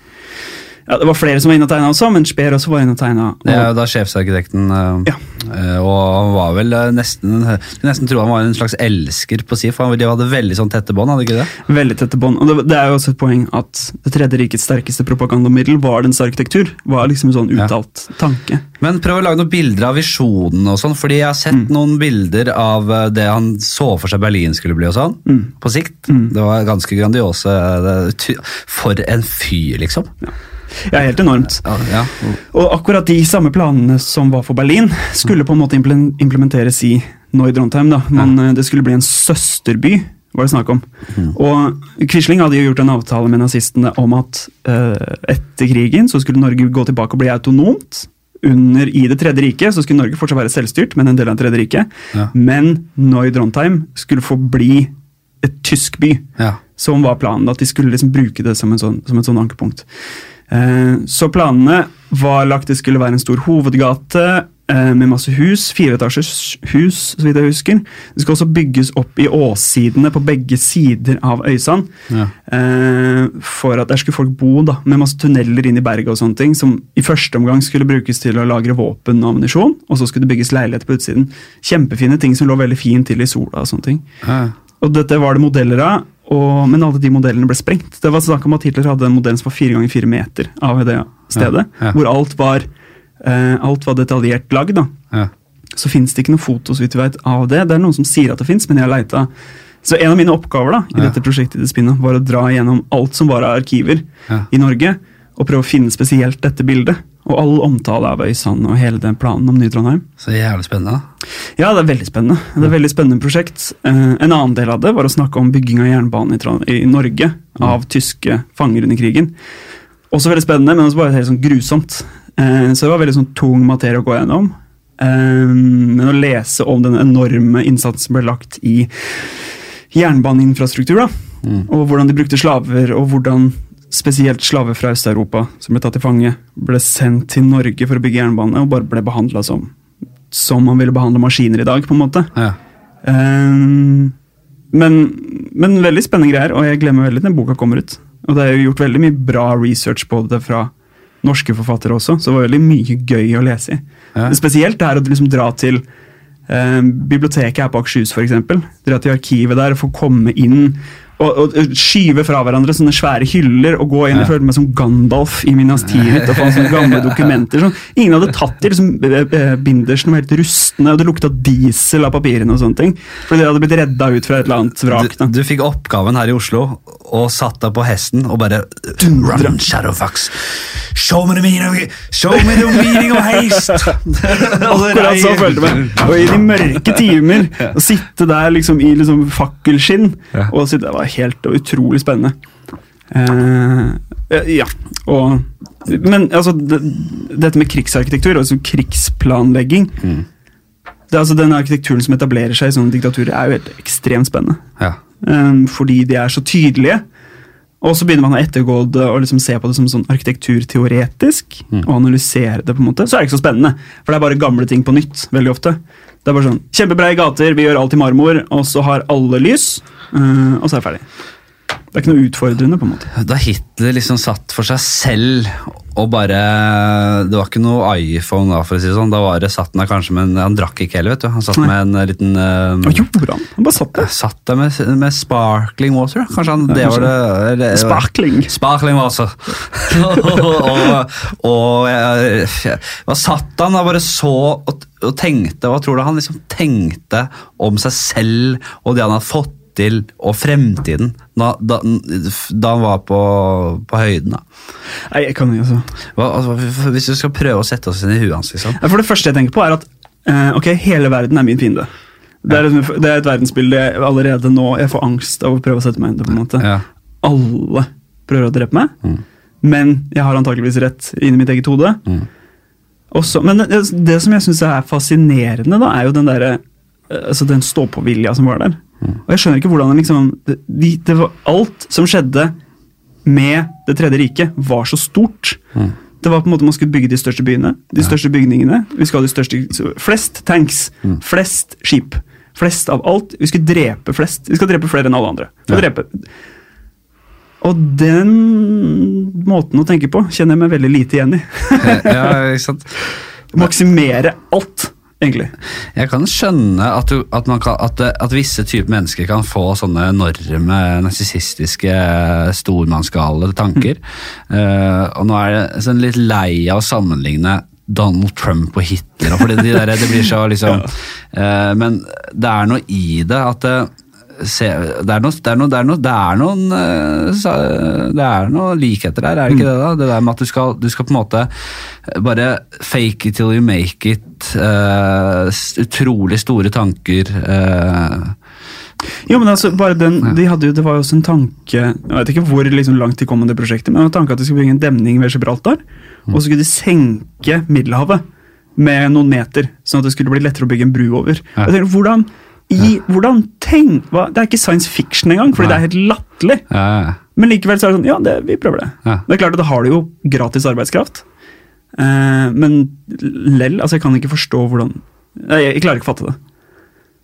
Ja, Det var flere som var inne og tegna også, men Speer også var inne og tegna. Og... Ja, da sjefsarkitekten, eh, Ja. eh, og han var vel eh, nesten nesten tro han var en slags elsker på si, for de hadde veldig sånn tette bånd, hadde ikke det? Veldig tette bånd. Og det, det er jo også et poeng at Det tredje rikets sterkeste propagandamiddel var dens arkitektur. Var liksom en sånn Ja. uttalt tanke. Men prøv å lage noen bilder av visjonen og sånn, fordi jeg har sett Mm. noen bilder av det han så for seg Berlin skulle bli og sånn, Mm. på sikt. Mm. Det var ganske grandiose. For en fyr, liksom. Ja, helt enormt. Ja, ja. Og akkurat de samme planene som var for Berlin, skulle på en måte implementeres i Neudrontheim. da. Men ja. det skulle bli en søsterby, var det snakk om. Og Quisling hadde jo gjort en avtale med nazistene om at eh, etter krigen så skulle Norge gå tilbake og bli autonomt. Under, I Det tredje riket så skulle Norge fortsatt være selvstyrt, men en del av Det tredje riket. Ja. Men Neudrontheim skulle få bli et tysk by ja. som var planen. At de skulle liksom bruke det som, en sånn, som et sånn ankepunkt. Eh, så planene var lagt det skulle være en stor hovedgate eh, med masse hus. Fireetasjers hus, så vidt jeg husker. Det skal også bygges opp i åssidene på begge sider av Øysand. Ja. Eh, for at der skulle folk bo, da, med masse tunneler inn i berget og sånne ting. Som i første omgang skulle brukes til å lagre våpen og ammunisjon. Og så skulle det bygges leiligheter på utsiden. Kjempefine ting som lå veldig fint til i sola og sånne ting. Ja. Og dette var det modeller av, og, men alle de modellene ble sprengt. Det var snakk om at Hitler hadde en modell som var fire ganger fire meter av det stedet. Ja, ja. Hvor alt var, eh, alt var detaljert lagd. Ja. Så fins det ikke noe foto så vidt vi vet, av det. Det er noen som sier at det fins, men jeg har leita. Så en av mine oppgaver da, i dette prosjektet i det spinnet, var å dra gjennom alt som var av arkiver i Norge, og prøve å finne spesielt dette bildet. Og all omtale av Øysand og hele den planen om Ny-Trondheim. Så jævlig spennende. Ja, det er veldig spennende. Det er et veldig spennende prosjekt. Eh, en annen del av det var å snakke om bygging av jernbane i, Norge av tyske fanger under krigen. Også veldig spennende, men også bare helt sånn grusomt. Eh, så det var veldig sånn tung materie å gå gjennom. Eh, men å lese om den enorme innsatsen som ble lagt i jernbaneinfrastruktur, da, Mm. og hvordan de brukte slaver, og hvordan spesielt slaver fra Øst-Europa som ble tatt til fange, ble sendt til Norge for å bygge jernbane, og bare ble behandla som som man ville behandle maskiner i dag, på en måte. Ja. Um, men, men veldig spennende greier, og jeg glemmer veldig når boka kommer ut. Og det er jo gjort veldig mye bra research på det fra norske forfattere også, så det var veldig mye gøy å lese i. Ja. Spesielt det her å liksom dra til um, biblioteket her på Akershus, f.eks. Dra til arkivet der og få komme inn og, og skyve fra hverandre sånne svære hyller og gå inn og føle meg som Gandalf i Minas Tirith og få sånne gamle dokumenter. Sånn. Ingen hadde tatt i liksom, eh, eh, bindersen var helt rustne, og det lukta diesel av papirene og sånne ting. Fordi det hadde blitt redda ut fra et eller annet vrak. Du, du fikk oppgaven her i Oslo og satt deg på hesten og bare Run, Shadowfax! Show me the meaning of, show me the meaning of haste! Akkurat så følte jeg meg. Og i de mørke timer, å sitte der liksom i liksom fakkelskinn og sitte, Det var helt utrolig spennende. Eh, ja, og Men altså, det, dette med krigsarkitektur, altså krigsplanlegging Mm. det altså Den arkitekturen som etablerer seg i sånne diktaturer, er jo helt ekstremt spennende. Ja. Eh, fordi de er så tydelige. Og så begynner man å ettergå det og liksom se på det som sånn arkitekturteoretisk. Mm. Og analysere det, på en måte. Så er det ikke så spennende, for det er bare gamle ting på nytt. veldig ofte. Det er bare sånn, Kjempebreie gater, vi gjør alt i marmor, og så har alle lys. eh, og så er det ferdig. Det er ikke noe utfordrende, på en måte. Da Hitler liksom satt for seg selv og bare Det var ikke noe iPhone da, for å si det sånn. Da var det satt han kanskje med en Han drakk ikke heller, vet du. Han satt Nei. med en liten eh, Hva gjorde han? Han bare satt der. Satt der med, med sparkling water. Kanskje han, Ja, det var det, det Sparkling. Sparkling water. og og jeg, jeg, hva satt han da bare så og, og tenkte Hva tror du han liksom tenkte om seg selv og det han hadde fått til, og fremtiden, da, da, da han var på, på høyden? da? Nei, jeg kan ikke, altså. Hva, altså, hvis du skal prøve å sette oss inn i huet hans, liksom. For det første jeg tenker på, er at uh, ok, hele verden er min fiende. Det er, liksom- det er et verdensbilde jeg allerede nå jeg får angst av å prøve å sette meg inn i. det, på en måte. Ja. Alle prøver å drepe meg, Mm. men jeg har antakeligvis rett inni mitt eget hode. Mm. Også, men det, det som jeg syns er fascinerende, da, er jo den derre eh, altså den stå-på-vilja som var der. Og jeg skjønner ikke hvordan liksom det, de, det var Alt som skjedde med Det tredje riket, var så stort. Mm. Det var på en måte Man skulle bygge de største byene, de Ja. største bygningene. Vi skulle ha de største, Flest tanks, Mm. flest skip. Flest av alt. Vi skulle drepe flest. Vi skal drepe flere enn alle andre. Ja. Og den måten å tenke på kjenner jeg meg veldig lite igjen i. ja, ikke sant? Maksimere alt, egentlig. Jeg kan skjønne at, du, at, man kan, at, at visse typer mennesker kan få sånne enorme narsissistiske stormannsgale tanker. Eh, og nå er det sånn litt lei av å sammenligne Donald Trump og Hitler. For de der, det blir så liksom eh, Men det er noe i det at det, se, det er noe, det er noe, det er noen, det er noen eh, Det er noe likheter der, er det ikke det? da? Det der med at du skal, du skal på en måte bare fake it till you make it. Uh, utrolig store tanker. Uh, Jo, men altså, bare den, de hadde jo, Det var jo også en tanke Jeg vet ikke hvor liksom, langt de kom med det prosjektet, men det var en tanke at de skulle bygge en demning ved Gibraltar. Og så skulle de senke Middelhavet med noen meter, sånn at det skulle bli lettere å bygge en bru over. Jeg tenker, hvordan, i, hvordan tenk, hva, Det er ikke science fiction engang, fordi Nei. det er helt latterlig. ja, ja. Men likevel så er det sånn, ja, det, vi prøver det. Ja. Det er klart at da har du jo gratis arbeidskraft. Eh, men lell, altså jeg kan ikke forstå hvordan Jeg, jeg klarer ikke å fatte det.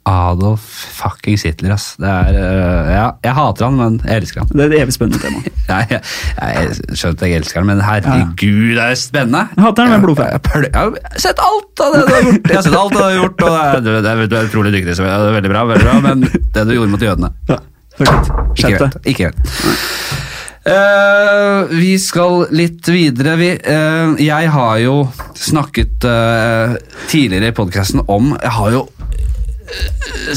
Adolf fuckings Hitler, ass. Det er, uh, ja, jeg hater han, men jeg elsker han. Det er et evig spennende tema. Nei, jeg, jeg skjønner at jeg elsker han, men herregud, det er spennende. Jeg hater han med blodfett. Jeg, jeg, har sett alt av det du har gjort, jeg har sett alt du har gjort, og det er, du, det er, utrolig dyktig, så det er veldig bra, veldig bra, men det du gjorde mot jødene, Ja, ikke greit. Ikke greit. Uh, vi skal litt videre. Vi, uh, jeg har jo snakket eh, tidligere i podkasten om Jeg har jo eh,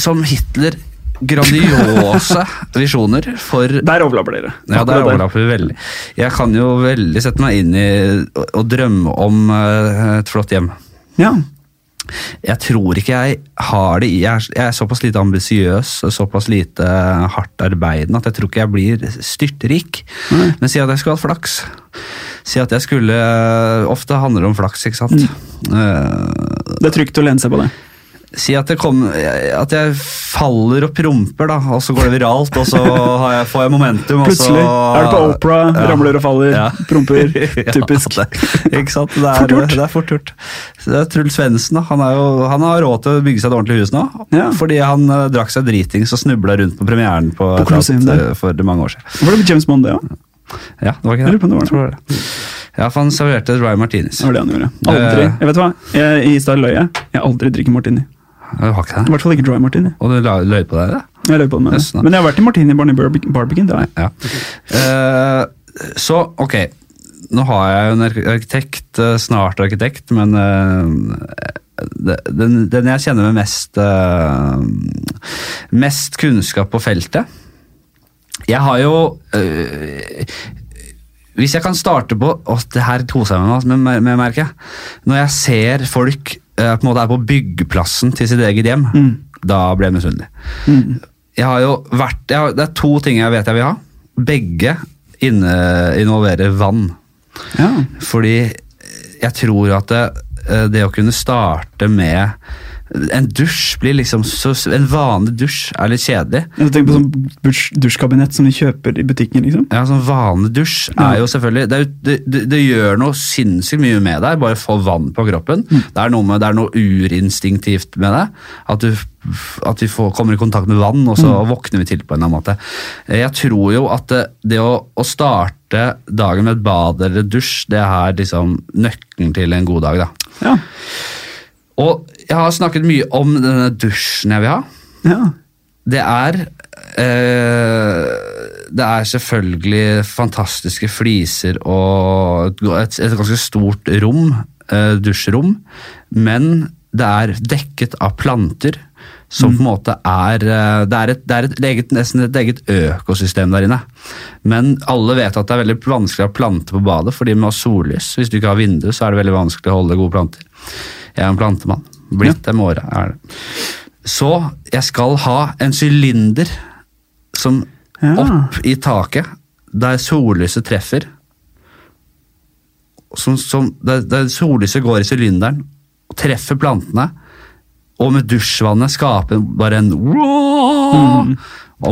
som Hitler grandiose visjoner for Der overlapper dere. ja, der overlapper vi veldig. Jeg kan jo veldig sette meg inn i å, drømme om eh, et flott hjem. Ja. Jeg tror ikke jeg har det i Jeg er, såpass lite ambisiøs og såpass lite hardt arbeidende at jeg tror ikke jeg blir styrtrik. Men si at jeg skulle hatt flaks. Si at jeg skulle Ofte handler det om flaks, ikke sant. Eh, Det er trygt å lene seg på det. Si at, det kom, at jeg faller og promper, da, og så går det viralt, og så har jeg, får jeg momentum. og så- Plutselig er du på opera, Ja. ramler og faller, Ja. promper. Ja, Typisk. det, ikke sant? Det er Fort gjort. Det er fort gjort. Truls Svendsen han, han har råd til å bygge seg et ordentlig hus nå. Ja. Fordi han uh, drakk seg dritings og snubla rundt på premieren på, På Colosseum annet, eh, for mange år siden. Var det James Bond, det òg? Ja, det var ikke det? lurer på om det var det. Ja, for han serverte Ryan martinis. Det var det han gjorde. Aldri. Eh. Jeg vet hva, jeg, I stad løy jeg. Jeg aldri drikker martini. Du har ikke I hvert fall ikke dry martini. Og du løy på deg det? Jeg løy på det med Nesten, det. Men jeg har vært i martini bar i Barbic- Barbican. Det har jeg. Ja. Eh, så, ok. Nå har jeg jo en arkitekt, eh, snart arkitekt, men uh, den, den jeg kjenner med mest, uh, mest kunnskap på feltet Jeg har jo uh, Hvis jeg kan starte på Å, det her koser jeg meg med, med, med jeg. Når jeg ser folk eh, på en måte er på byggeplassen til sitt eget hjem, da blir jeg misunnelig. Mm. Jeg har jo vært, jeg har, det er to ting jeg vet jeg vil ha. Begge inne, involverer vann. Ja. Fordi jeg tror at det, eh, det å kunne starte med En dusj blir liksom så, En vanlig dusj er litt kjedelig. Jeg tenker på sånn dusj, dusjkabinett som de kjøper i butikken. liksom. Ja, sånn Vanlig dusj er jo selvfølgelig det, er det, det, gjør noe sinnssykt mye med deg, bare få vann på kroppen. Det, er med, det er noe urinstinktivt med det. At du, at vi får, kommer i kontakt med vann, og så våkner vi til på en eller annen måte. Jeg tror jo at det, det å, å starte dagen med et bad eller dusj, det er liksom nøkkelen til en god dag. da. Ja. Og jeg har snakket mye om denne dusjen jeg vil ha. ja. Det er eh, Det er selvfølgelig fantastiske fliser og et, et ganske stort rom, eh, dusjrom, men det er dekket av planter. Som på en måte er eh, Det er, et, det er et eget, nesten et eget økosystem der inne. Men alle vet at det er veldig vanskelig å ha planter på badet, fordi med sollys Hvis du ikke har vindu, så er det veldig vanskelig å holde gode planter. Jeg er en plantemann. Blitt det med året. er det. Så jeg skal ha en sylinder som Ja. opp i taket, der sollyset treffer. Som, som, der, der sollyset går i sylinderen og treffer plantene. Og med dusjvannet skaper bare en om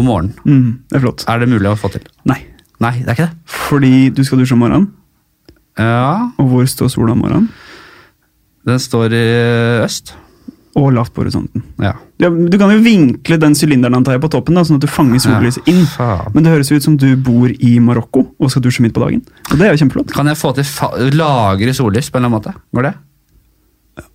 morgenen. Mm, det er flott. Er det mulig å få til? Nei. Nei, det er ikke det. Fordi du skal dusje om morgenen, Ja, og hvor står sola om morgenen? Den står i øst. og lavt på horisonten. Ja. Ja, du kan jo vinkle den sylinderen antar jeg, på toppen, da, sånn at du fanger sollyset inn. Faen. Men det høres ut som du bor i Marokko og skal dusje midt på dagen. Og det er jo kjempeflott. Kan jeg få til lagre sollys på en eller annen måte? Går det?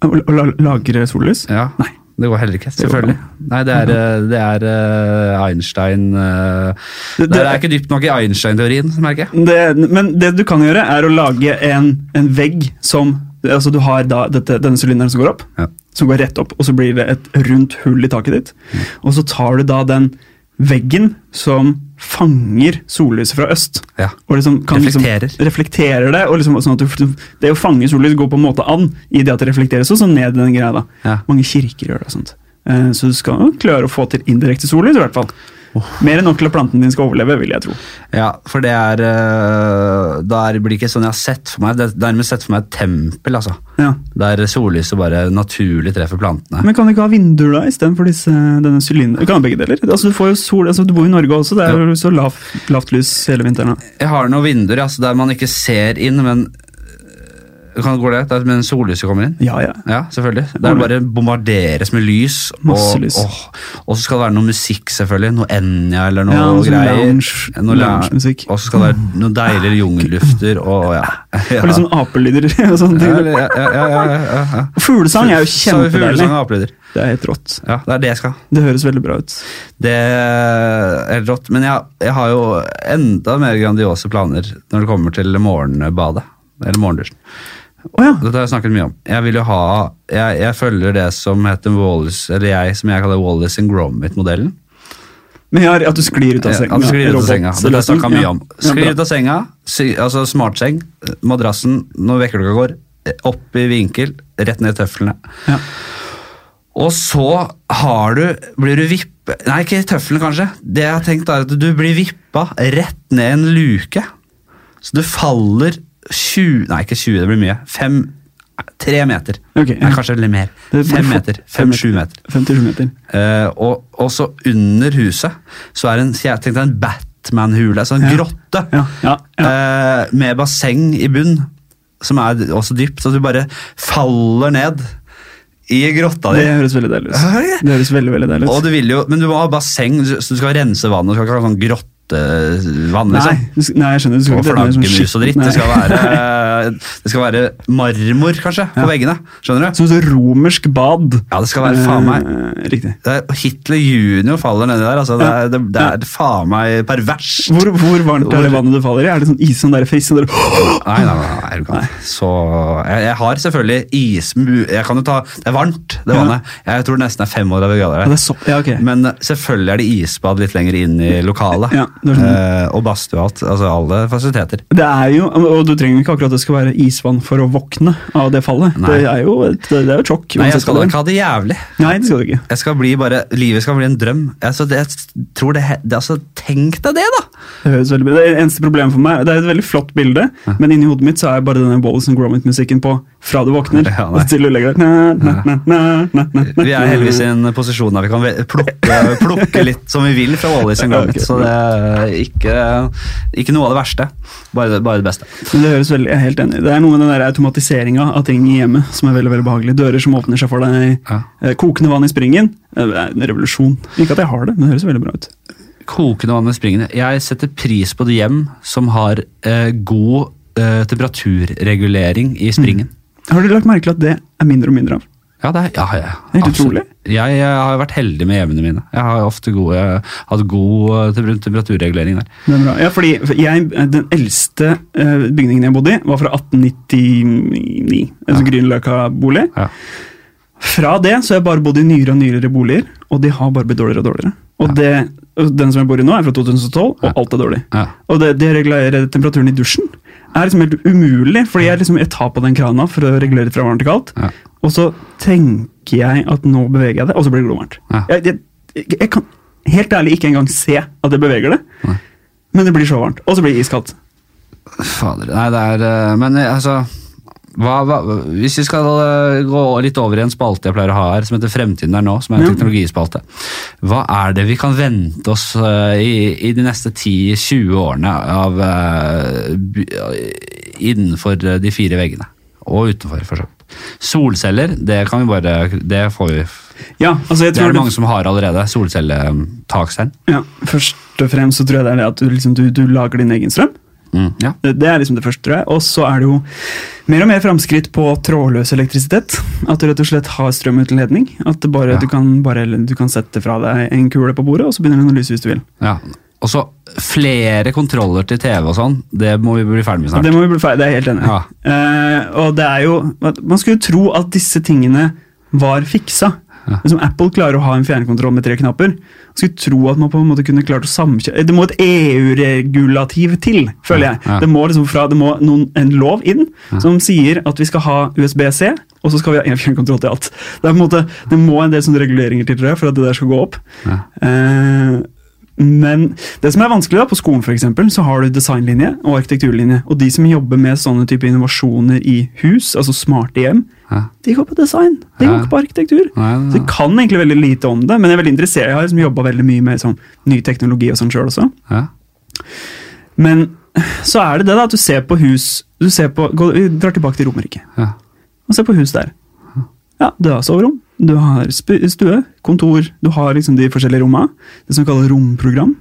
Å la- lagre sollys? Ja. Nei. Det går heller ikke, selvfølgelig. Nei, det er, eh, det er eh, Einstein eh, det- er ikke dypt nok i Einstein-teorien, merker jeg. Det, men det du kan gjøre, er å lage en, en vegg som altså Du har da dette, denne sylinderen som går opp, Ja. som går rett opp, og så blir det et rundt hull i taket ditt. Og så tar du da den veggen som fanger sollyset fra øst. Ja. Og liksom kan Reflekterer. Liksom, reflekterer det. og liksom sånn at du, Det å fange sollys går på en måte an i det at det reflekteres, og så ned i den greia. da. Ja. Mange kirker gjør det. og sånt. Eh, Så du skal klare å få til indirekte sollys, i hvert fall. Mer enn nok til at planten din skal overleve, vil jeg tro. Ja, for det er øh, Da blir det ikke sånn jeg har sett for meg. Det er nærmest sett for meg et tempel, altså. Ja. Der sollyset bare naturlig treffer plantene. Men kan du ikke ha vinduer da, istedenfor denne sylinderen? Du kan ha begge deler. Altså, du får jo sol, altså, du bor i Norge også, det er jo så lav, lavt lys hele vinteren. da. Jeg har noen vinduer altså, der man ikke ser inn, men kan Går det? Der, men sollyset kommer inn? Ja, ja. Ja, selvfølgelig. Det er bare bombarderes med lys. Masse lys. Og, og så skal det være noe musikk, selvfølgelig. Noe Enja eller noe Ja, noe greier. lounge- Noe lounge-musikk. Og så skal det være noen deilige jungellufter og ja. ja. Og litt sånn apelyder og sånne ting. ja, ja, ja, ja. Fuglesang er jo fuglesang kjempedeilig. apelyder. Det er helt rått. Ja, det er det jeg skal. Det høres veldig bra ut. Det er helt rått. Men jeg, jeg har jo enda mer grandiose planer når det kommer til morgenbadet. Eller morgendusjen. Å ja. Dette har jeg snakket mye om. Jeg vil jo ha Jeg, jeg følger det som heter Wallace, eller jeg, som jeg kaller Wallace and Gromit-modellen. Men ja, at du sklir ut av senga. At du sklir ut av senga. Det har jeg mye om. Sklir ut av senga, altså smartseng, madrassen når vekkerklokka går, opp i vinkel, rett ned i tøflene. Ja. Og så har du, blir du vippe Nei, ikke i tøffelen, kanskje. Det jeg har tenkt er at du blir vippa rett ned en luke. Så du faller 20 Nei, ikke 20, det blir mye. Fem, Tre meter. Okay, ja. Nei, kanskje litt mer. Fem meter. Fem-sju meter. Fem-sju meter. 57 meter. Eh, og, og så under huset så er det en, jeg tenkte en Batman-hule, altså en Ja. grotte, Ja, eh, med basseng i bunn, som er også dypt, så du bare faller ned i grotta Det di. høres veldig deilig ut. Det høres veldig, veldig deilig Og du vil jo, men du må ha basseng, så du skal rense vannet, du skal ikke ha sånn grottevann, Nei, liksom. Nei, nei, jeg skjønner. Du skal Og ikke denne sånn flaggermus og dritt. Det skal, Nei. være, det skal være marmor, kanskje, på Ja. veggene. Skjønner du? Som et romersk bad. Ja, det skal være faen meg Eh, Riktig. er, Hitler junior faller nedi der. Altså, det, er, det, det er faen meg perverst. Hvor, hvor varmt er det vannet du faller i? Er det sånn is som der frisk der Nei, nei, nei, nei. Så jeg, jeg har selvfølgelig ismu... Jeg kan jo ta Det er varmt, det Ja. vannet. Jeg tror det nesten er 35 Ja, grader der. er så, ja, okay. Men selvfølgelig er det isbad litt lenger inn i lokalet. Ja, sånn. eh, og badstue og alt. Altså alle fasiliteter. Det er jo, og du trenger ikke akkurat at det skal være isvann for å våkne av det fallet. Nei. Det er jo et, det er jo et sjokk. Nei, jeg skal ikke ha det jævlig. Nei, det skal du ikke. Jeg skal bli bare, Livet skal bli en drøm. Altså, det, jeg tror det, det, altså, Tenk deg det, da! Det høres veldig bra. Det eneste problemet for meg, det er et veldig flott bilde, men inni hodet mitt så er bare denne Wallace and Gromit-musikken på fra du våkner. Ja, og til du legger deg. Vi er heldigvis i en posisjon der vi kan plukke, plukke litt som vi vil fra Wallis and Gromit. okay. Så det er ikke, ikke noe av det verste. Bare det, bare det beste. Men det høres veldig, jeg er helt enig. Det er noe med den der automatiseringa av ting i hjemmet som er veldig veldig behagelig. Dører som åpner seg for deg. Ja. eh, Kokende vann i springen. Eh, Det er en revolusjon. Ikke at jeg har det, men det høres veldig bra ut. Kokende vann med springende. Jeg setter pris på det hjem som har eh, god eh, temperaturregulering i springen. Har du lagt merke til at det er mindre og mindre av? Ja, det er, ja, ja, Det helt utrolig. Jeg, jeg har vært heldig med hjemmene mine. Jeg har ofte gode, hatt god eh, temperaturregulering der. Det er bra. Ja, fordi jeg, Den eldste eh, bygningen jeg bodde i, var fra 1899. En sånn Grünerløkka-bolig. Ja. Fra det så har jeg bare bodd i nyere og nyere boliger, og de har bare blitt dårligere og dårligere. Og det, og Den som jeg bor i nå, er fra 2012, og alt er dårlig. Ja. Og det, det å regulere temperaturen i dusjen er liksom helt umulig, fordi jeg, liksom, jeg tar på den krana for å regulere fra varmt til kaldt, Ja. og så tenker jeg at nå beveger jeg det, og så blir det glovarmt. Ja. Jeg, jeg, jeg kan helt ærlig ikke engang se at jeg beveger det, Nei. men det blir så varmt, og så blir det iskaldt. Fader. Nei, det er eh, Men eh, altså hva, hva, hvis vi skal eh, gå litt over i en spalte jeg pleier å ha her, som heter Fremtiden er nå, som er en Ja. teknologispalte. Hva er det vi kan vente oss eh, i, i de neste 10-20 årene av eh, innenfor de fire veggene? Og utenfor, for så vidt. Solceller, det kan vi bare Det får vi Ja, altså jeg Det er det mange som har allerede. Solcelletakstein. ja, Først og fremst så tror jeg det er det at du, liksom, du, du lager din egen strøm. Mm, ja. Det, er liksom det første, tror jeg. Og så er det jo mer og mer framskritt på trådløs elektrisitet. At du rett og slett har strøm uten ledning. At bare, Ja. du, kan bare, du kan sette fra deg en kule på bordet, og så begynner den å lyse hvis du vil. ja. Og så flere kontroller til TV og sånn. Det må vi bli ferdig med snart. det må vi bli ferdig, det er jeg helt enig i. Ja. Uh, og det er jo Man skulle jo tro at disse tingene var fiksa. Ja. Liksom Apple klarer å ha en fjernkontroll med tre knapper. Skulle tro at man på en måte kunne klart å samkjøre Det må et EU-regulativ til, føler jeg. Ja. Det må liksom fra, det må noen, en lov inn som sier at vi skal ha USB-C, og så skal vi ha én fjernkontroll til alt. Det, på en måte, det må en del sånne reguleringer til tror jeg, for at det der skal gå opp. Ja. Eh, men det som er vanskelig da, på skolen for eksempel, så har du designlinje og arkitekturlinje. Og de som jobber med sånne type innovasjoner i hus, altså smarte hjem, Hæ? de går på design. De Hæ? går ikke på arkitektur. Nei, Så nei, jeg kan egentlig veldig lite om det, men jeg er veldig interessert. Jeg har liksom jobba veldig mye med sånn, ny teknologi og sånn sjøl også. Hæ? Men så er det det da, at du ser på hus du ser på, gå, Vi drar tilbake til Romerike. Og ser på hus der. Ja, soverom, du har stue, kontor, du har liksom de forskjellige romma. Det som kalles romprogram.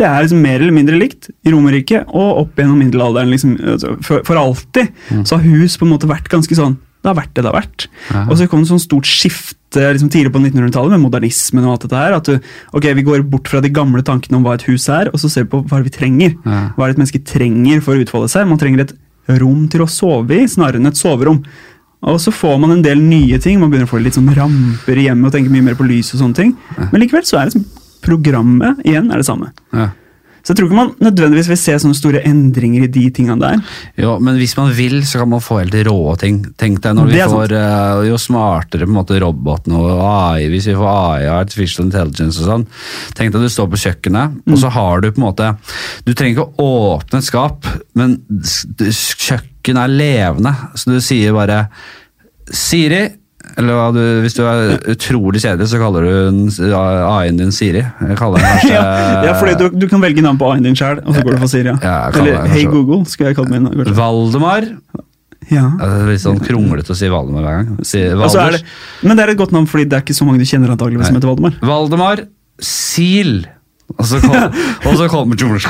Det er liksom mer eller mindre likt i Romerike og opp gjennom middelalderen. Liksom, altså, for, for alltid så har hus på en måte vært ganske sånn Det har vært det det har vært. Aha. Og så kom det sånn stort skifte liksom tidlig på 1900-tallet med modernismen og alt dette her. At du, ok, vi går bort fra de gamle tankene om hva et hus er, og så ser vi på hva vi trenger. Aha. Hva er det et menneske trenger for å utfolde seg? Man trenger et rom til å sove i, snarere enn et soverom. Og så får man en del nye ting. Man begynner å få litt sånn ramper i hjemmet og tenke mye mer på lys og sånne ting. Men likevel så er liksom programmet igjen er det samme. Ja. Så jeg tror ikke man nødvendigvis vil se sånne store endringer i de tingene der. Jo, men hvis man vil, så kan man få helt rå ting. Tenk deg når vi får uh, jo smartere på en måte robotene og AI, hvis vi får AI og artificial intelligence og sånn. Tenk deg du står på kjøkkenet, og så har du på en måte Du trenger ikke å åpne et skap, men s- kjøkkenet er levende, så du sier bare Siri, eller du, hvis du er utrolig kjedelig, så kaller du AI-en din Siri. Jeg kaller den kanskje ja, fordi du, du kan velge navn på A-en din sjøl, og så går du for Siri. Ja. Eller Hey Google, skulle jeg kalt min. kanskje. Valdemar. Ja. Det er litt sånn kronglete å si Valdemar hver gang. Si Altså det, men det er et godt navn, fordi det er ikke så mange du kjenner antageligvis som heter Valdemar. Valdemar Sil. Og så, kom, og så kommer George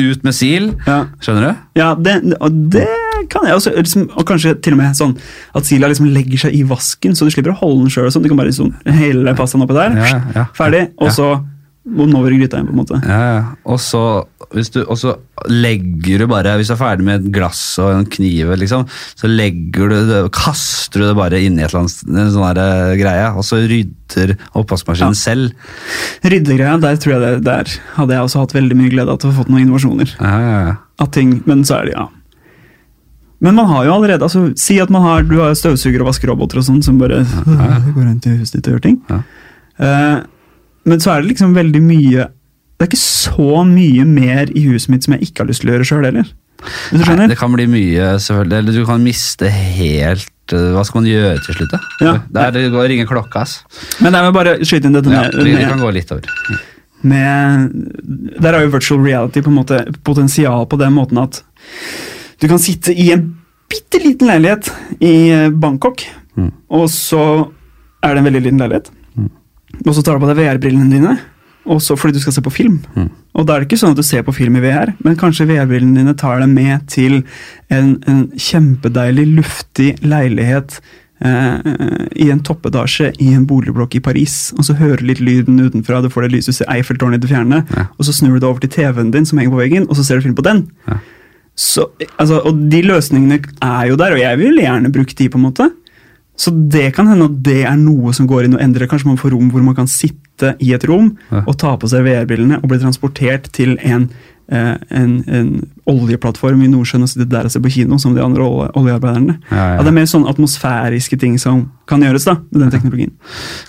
ut med Sil. Ja. Skjønner du? Ja, det, og det kan jeg også. Liksom, og kanskje til og med sånn at Sila liksom legger seg i vasken, så du slipper å holde den sjøl. Sånn. Du kan bare liksom helle pastaen oppi der, Ja, ja. ferdig, og så må den over i gryta igjen. på en måte. Ja, ja. Og så, du, og så legger du bare Hvis du er ferdig med et glass og en kniv, liksom, så legger du det, kaster du det bare inn i et eller annet en sånn eh, greie, og så rydder oppvaskmaskinen Ja. selv. Ryddegreia, der tror jeg det, der hadde jeg også hatt veldig mye glede av å få fått noen innovasjoner. Ja, ja, ja. Ting, Men så er det, ja. Men man har jo allerede altså, Si at man har, du har støvsuger og vaskeroboter og sånn som bare går rundt i huset ditt og gjør ting. Ja. Eh, men så er det liksom veldig mye Det er ikke så mye mer i huset mitt som jeg ikke har lyst til å gjøre sjøl heller. Nei, det kan bli mye, selvfølgelig. Eller du kan miste helt eh, Hva skal man gjøre til slutt, da? Ja. Det, er, det går å ringe klokka, ass. Men jeg vil bare skyte inn dette Ja, med, vi med, kan gå litt over. med Der er jo virtual reality på en måte potensial på den måten at du kan sitte i en bitte liten leilighet i eh, Bangkok, Mm. og så er det en veldig liten leilighet. Og så tar du på deg VR-brillene dine, og så fordi du skal se på film. Mm. Og da er det ikke sånn at du ser på film i VR, men kanskje VR-brillene dine tar deg med til en, en kjempedeilig, luftig leilighet eh, i en toppetasje i en boligblokk i Paris. Og så hører du litt lyden utenfra, du får det lyset, du ser Eiffeltårnet i det fjerne, Ja. og så snur du deg over til TV-en din som henger på veggen, og så ser du film på den. Ja. Så, altså, og de løsningene er jo der, og jeg vil gjerne bruke de, på en måte. Så det kan hende at det er noe som går inn og endrer. Kanskje man får rom hvor man kan sitte i et rom Ja. og ta på seg VR-brillene og bli transportert til en, en, en oljeplattform i Nordsjøen og sitte der og se på kino som de andre olje, oljearbeiderne. Ja, ja. Ja, det er mer sånn atmosfæriske ting som kan gjøres da, med den teknologien.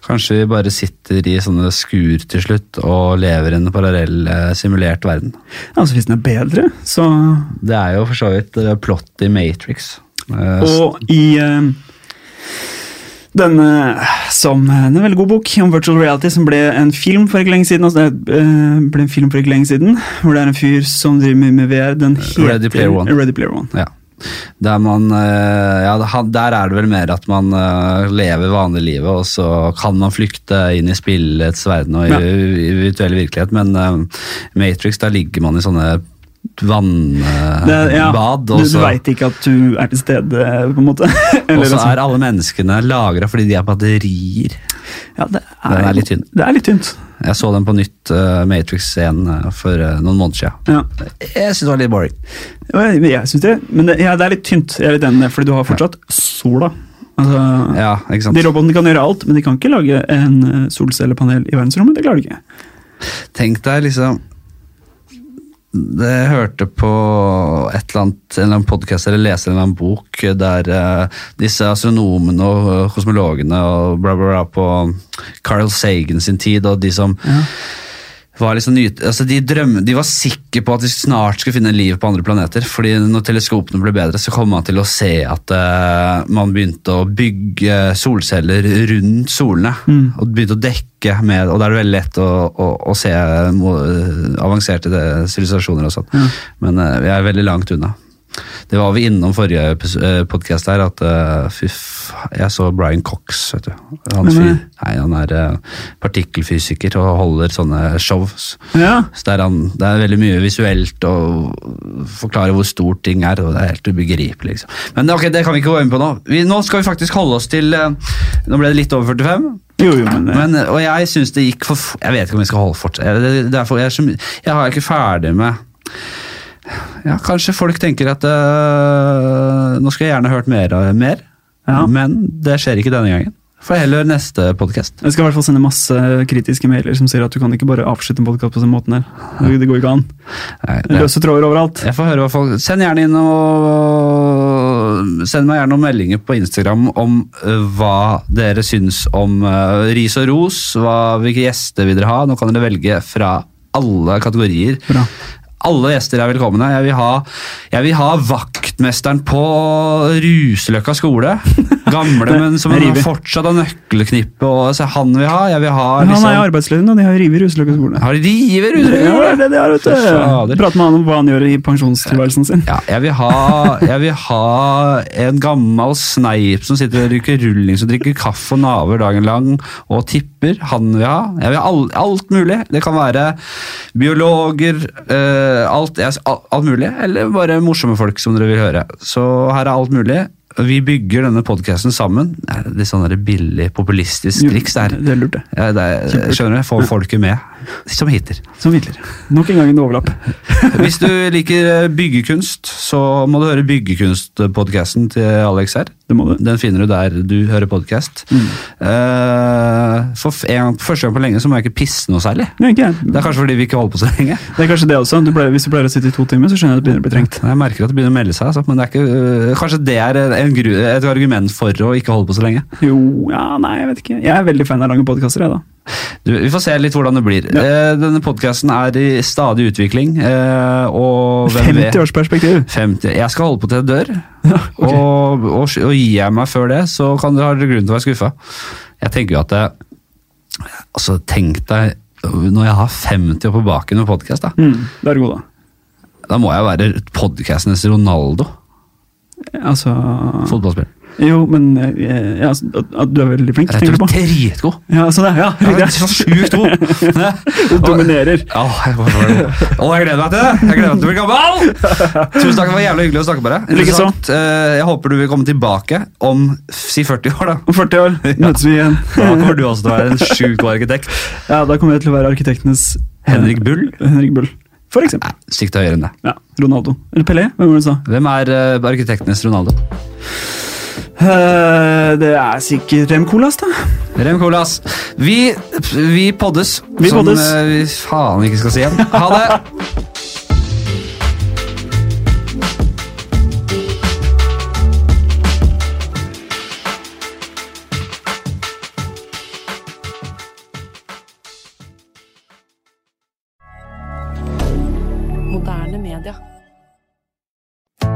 Kanskje vi bare sitter i sånne skur til slutt og lever i en parallell eh, simulert verden. Altså Hvis den er bedre, så Det er jo for så vidt eh, plott i Matrix. Eh, Og i eh, denne som en veldig god bok om virtual reality, som ble en film for ikke lenge siden. Altså det eh, ble en film for ikke lenge siden, Hvor det er en fyr som driver mye med VR. Den heter Ready Player One. Ready Player One. Ja. Der, man, eh, ja, der er det vel mer at man lever vanlig livet, og så kan man flykte inn i spillets verden og i, Ja. virtuell virkelighet. Men eh, Matrix, der ligger man i sånne vannbad, Det, ja, du du veit ikke at du er til stede, på en måte. og så er alle menneskene lagra fordi de er batterier. ja, det Den er litt tynn. Det er litt tynt. Jeg så den på nytt, uh, Matrix 1, eh, for uh, noen måneder siden. Ja. Jeg syns det var litt boring. Jeg, jeg synes det, men det, ja, det er litt tynt. Jeg er litt enig, fordi du har fortsatt sola. Altså, Ja, ikke sant? de robotene kan gjøre alt, men de kan ikke lage en solcellepanel i verdensrommet. Det klarer de ikke. Tenk deg liksom Jeg hørte på et eller annet, en eller annen podcast eller leste en eller annen bok der uh, disse astronomene og eh, kosmologene og bla, bla, bla på Carl Sagan sin tid, og de som var liksom nyt, altså de, drøm, de var sikre på at de snart skulle finne liv på andre planeter. fordi når teleskopene ble bedre, så kom man til å se at uh, man begynte å bygge solceller rundt solene. Og begynte å dekke med Og da er det veldig lett å, å, å se avanserte det- sivilisasjoner og sånn. Men uh, vi er veldig langt unna. Det var vi innom forrige podkast her, at uh, fy faen Jeg så Brian Cox, vet du. Han, er fyr, nei, han er uh, partikkelfysiker og holder sånne shows. Ja, Så det er, han, det er veldig mye visuelt og forklare hvor stort ting er, og det er helt ubegripelig. Liksom. Men ok, det kan vi ikke gå inn på nå. Vi, nå skal vi faktisk holde oss til uh, Nå ble det litt over 45. jo, jo, men, eh, Men, og jeg syns det gikk for Jeg vet ikke om vi skal holde fortsatt. Jeg, det, er jeg, er så jeg har ikke ferdig med ja, Kanskje folk tenker at øh, nå skulle jeg gjerne hørt mer, mer Ja. men det skjer ikke denne gangen. Får heller neste podkast. jeg skal i hvert fall sende masse kritiske mailer som sier at du kan ikke bare avslutte en podkast på den måten her. Det det går ikke an. Løse tråder overalt. Jeg får høre hva folk Send gjerne inn og Send meg gjerne noen meldinger på Instagram om øh, hva dere syns om øh, ris og ros. Hva, hvilke gjester vil dere ha? Nå kan dere velge fra alle kategorier. Bra. Alle gjester er velkomne. Jeg vil ha, jeg vil ha vaktmesteren på Ruseløkka skole. Gamle, men som fortsatt har nøkkelknippet. Og, så han vil ha. Jeg vil ha liksom, han liksom, er i arbeidsledig nå, de har revet Ruseløkka skole. Har de river Ja, det Ruseløkka? er det de har, vet fader. du. Prate med han om hva han gjør i pensjonstilværelsen sin. Ja, jeg vil, ha, jeg vil ha en gammel sneip som sitter og ryker rulling, som drikker kaffe og naver dagen lang og tipper. Han vil ha. Jeg vil ha alt, alt mulig. Det kan være biologer, eh, alt, alt mulig, eller bare morsomme folk som dere vil høre. Så her er alt mulig. Vi bygger denne podkasten sammen. Det er litt sånn billig, populistisk triks der. Det er lurt, det. Ja, det er, skjønner du? Få folket med, som Hitler. Som Hitler. Nok en gang en overlapp. Hvis du liker eh, byggekunst, så må du høre byggekunstpodkasten til Alex her. Det må du. Den finner du der du hører podkast. Mm. for en, første gang på lenge så må jeg ikke pisse noe særlig. Nei. Det er kanskje fordi vi ikke holder på så lenge. Det er kanskje det også. Du ble, hvis du pleier å sitte i to timer, så skjønner jeg at det begynner å bli trengt. Jeg merker at det begynner å melde seg, altså, men det er ikke, øh, kanskje det er et argument for å ikke holde på så lenge. Jo, ja, nei, jeg vet ikke. Jeg er veldig fan av lange podkaster, jeg, da. Du, vi får se litt hvordan det blir. Ja. Eh, denne podkasten er i stadig utvikling. eh, og hvem 50 års perspektiv. 50. Jeg skal holde på til jeg dør. Ja, okay. og, og, og gir jeg meg før det, så kan dere ha grunn til å være skuffa. Jeg tenker jo at det, altså Tenk deg når jeg har 50 år på baken med podkast, da. Mm, da er god, da. Da må jeg være podkastenes Ronaldo. Altså Fotballspiller. Jo, men eh, ja, altså, at, du er veldig flink, tenker du på? dritgod. Ja, sånn er, ja, Jeg er så sjukt god! Du dominerer. Ja, Å, jeg gleder meg til det! Jeg gleder meg til å bli gammel! Tusen takk, det var jævlig hyggelig å snakke med deg. Interessant. Eh, Jeg håper du vil komme tilbake om si 40 år, da. Om 40 år møtes vi igjen. Da kommer du også til å være en sjukt god arkitekt. Ja, Da kommer jeg til å være arkitektenes Henrik Bull? Henrik Bull, for eksempel. Sikte høyere enn det. Ja, Ronaldo. Eller Pelé, hvem var det du sa? Hvem er uh, arkitektenes Ronaldo? Uh, det er sikkert Rem Colas da. Rem Colas. Vi, vi poddes. Vi som poddes. eh, vi faen ikke skal si igjen. Ha det!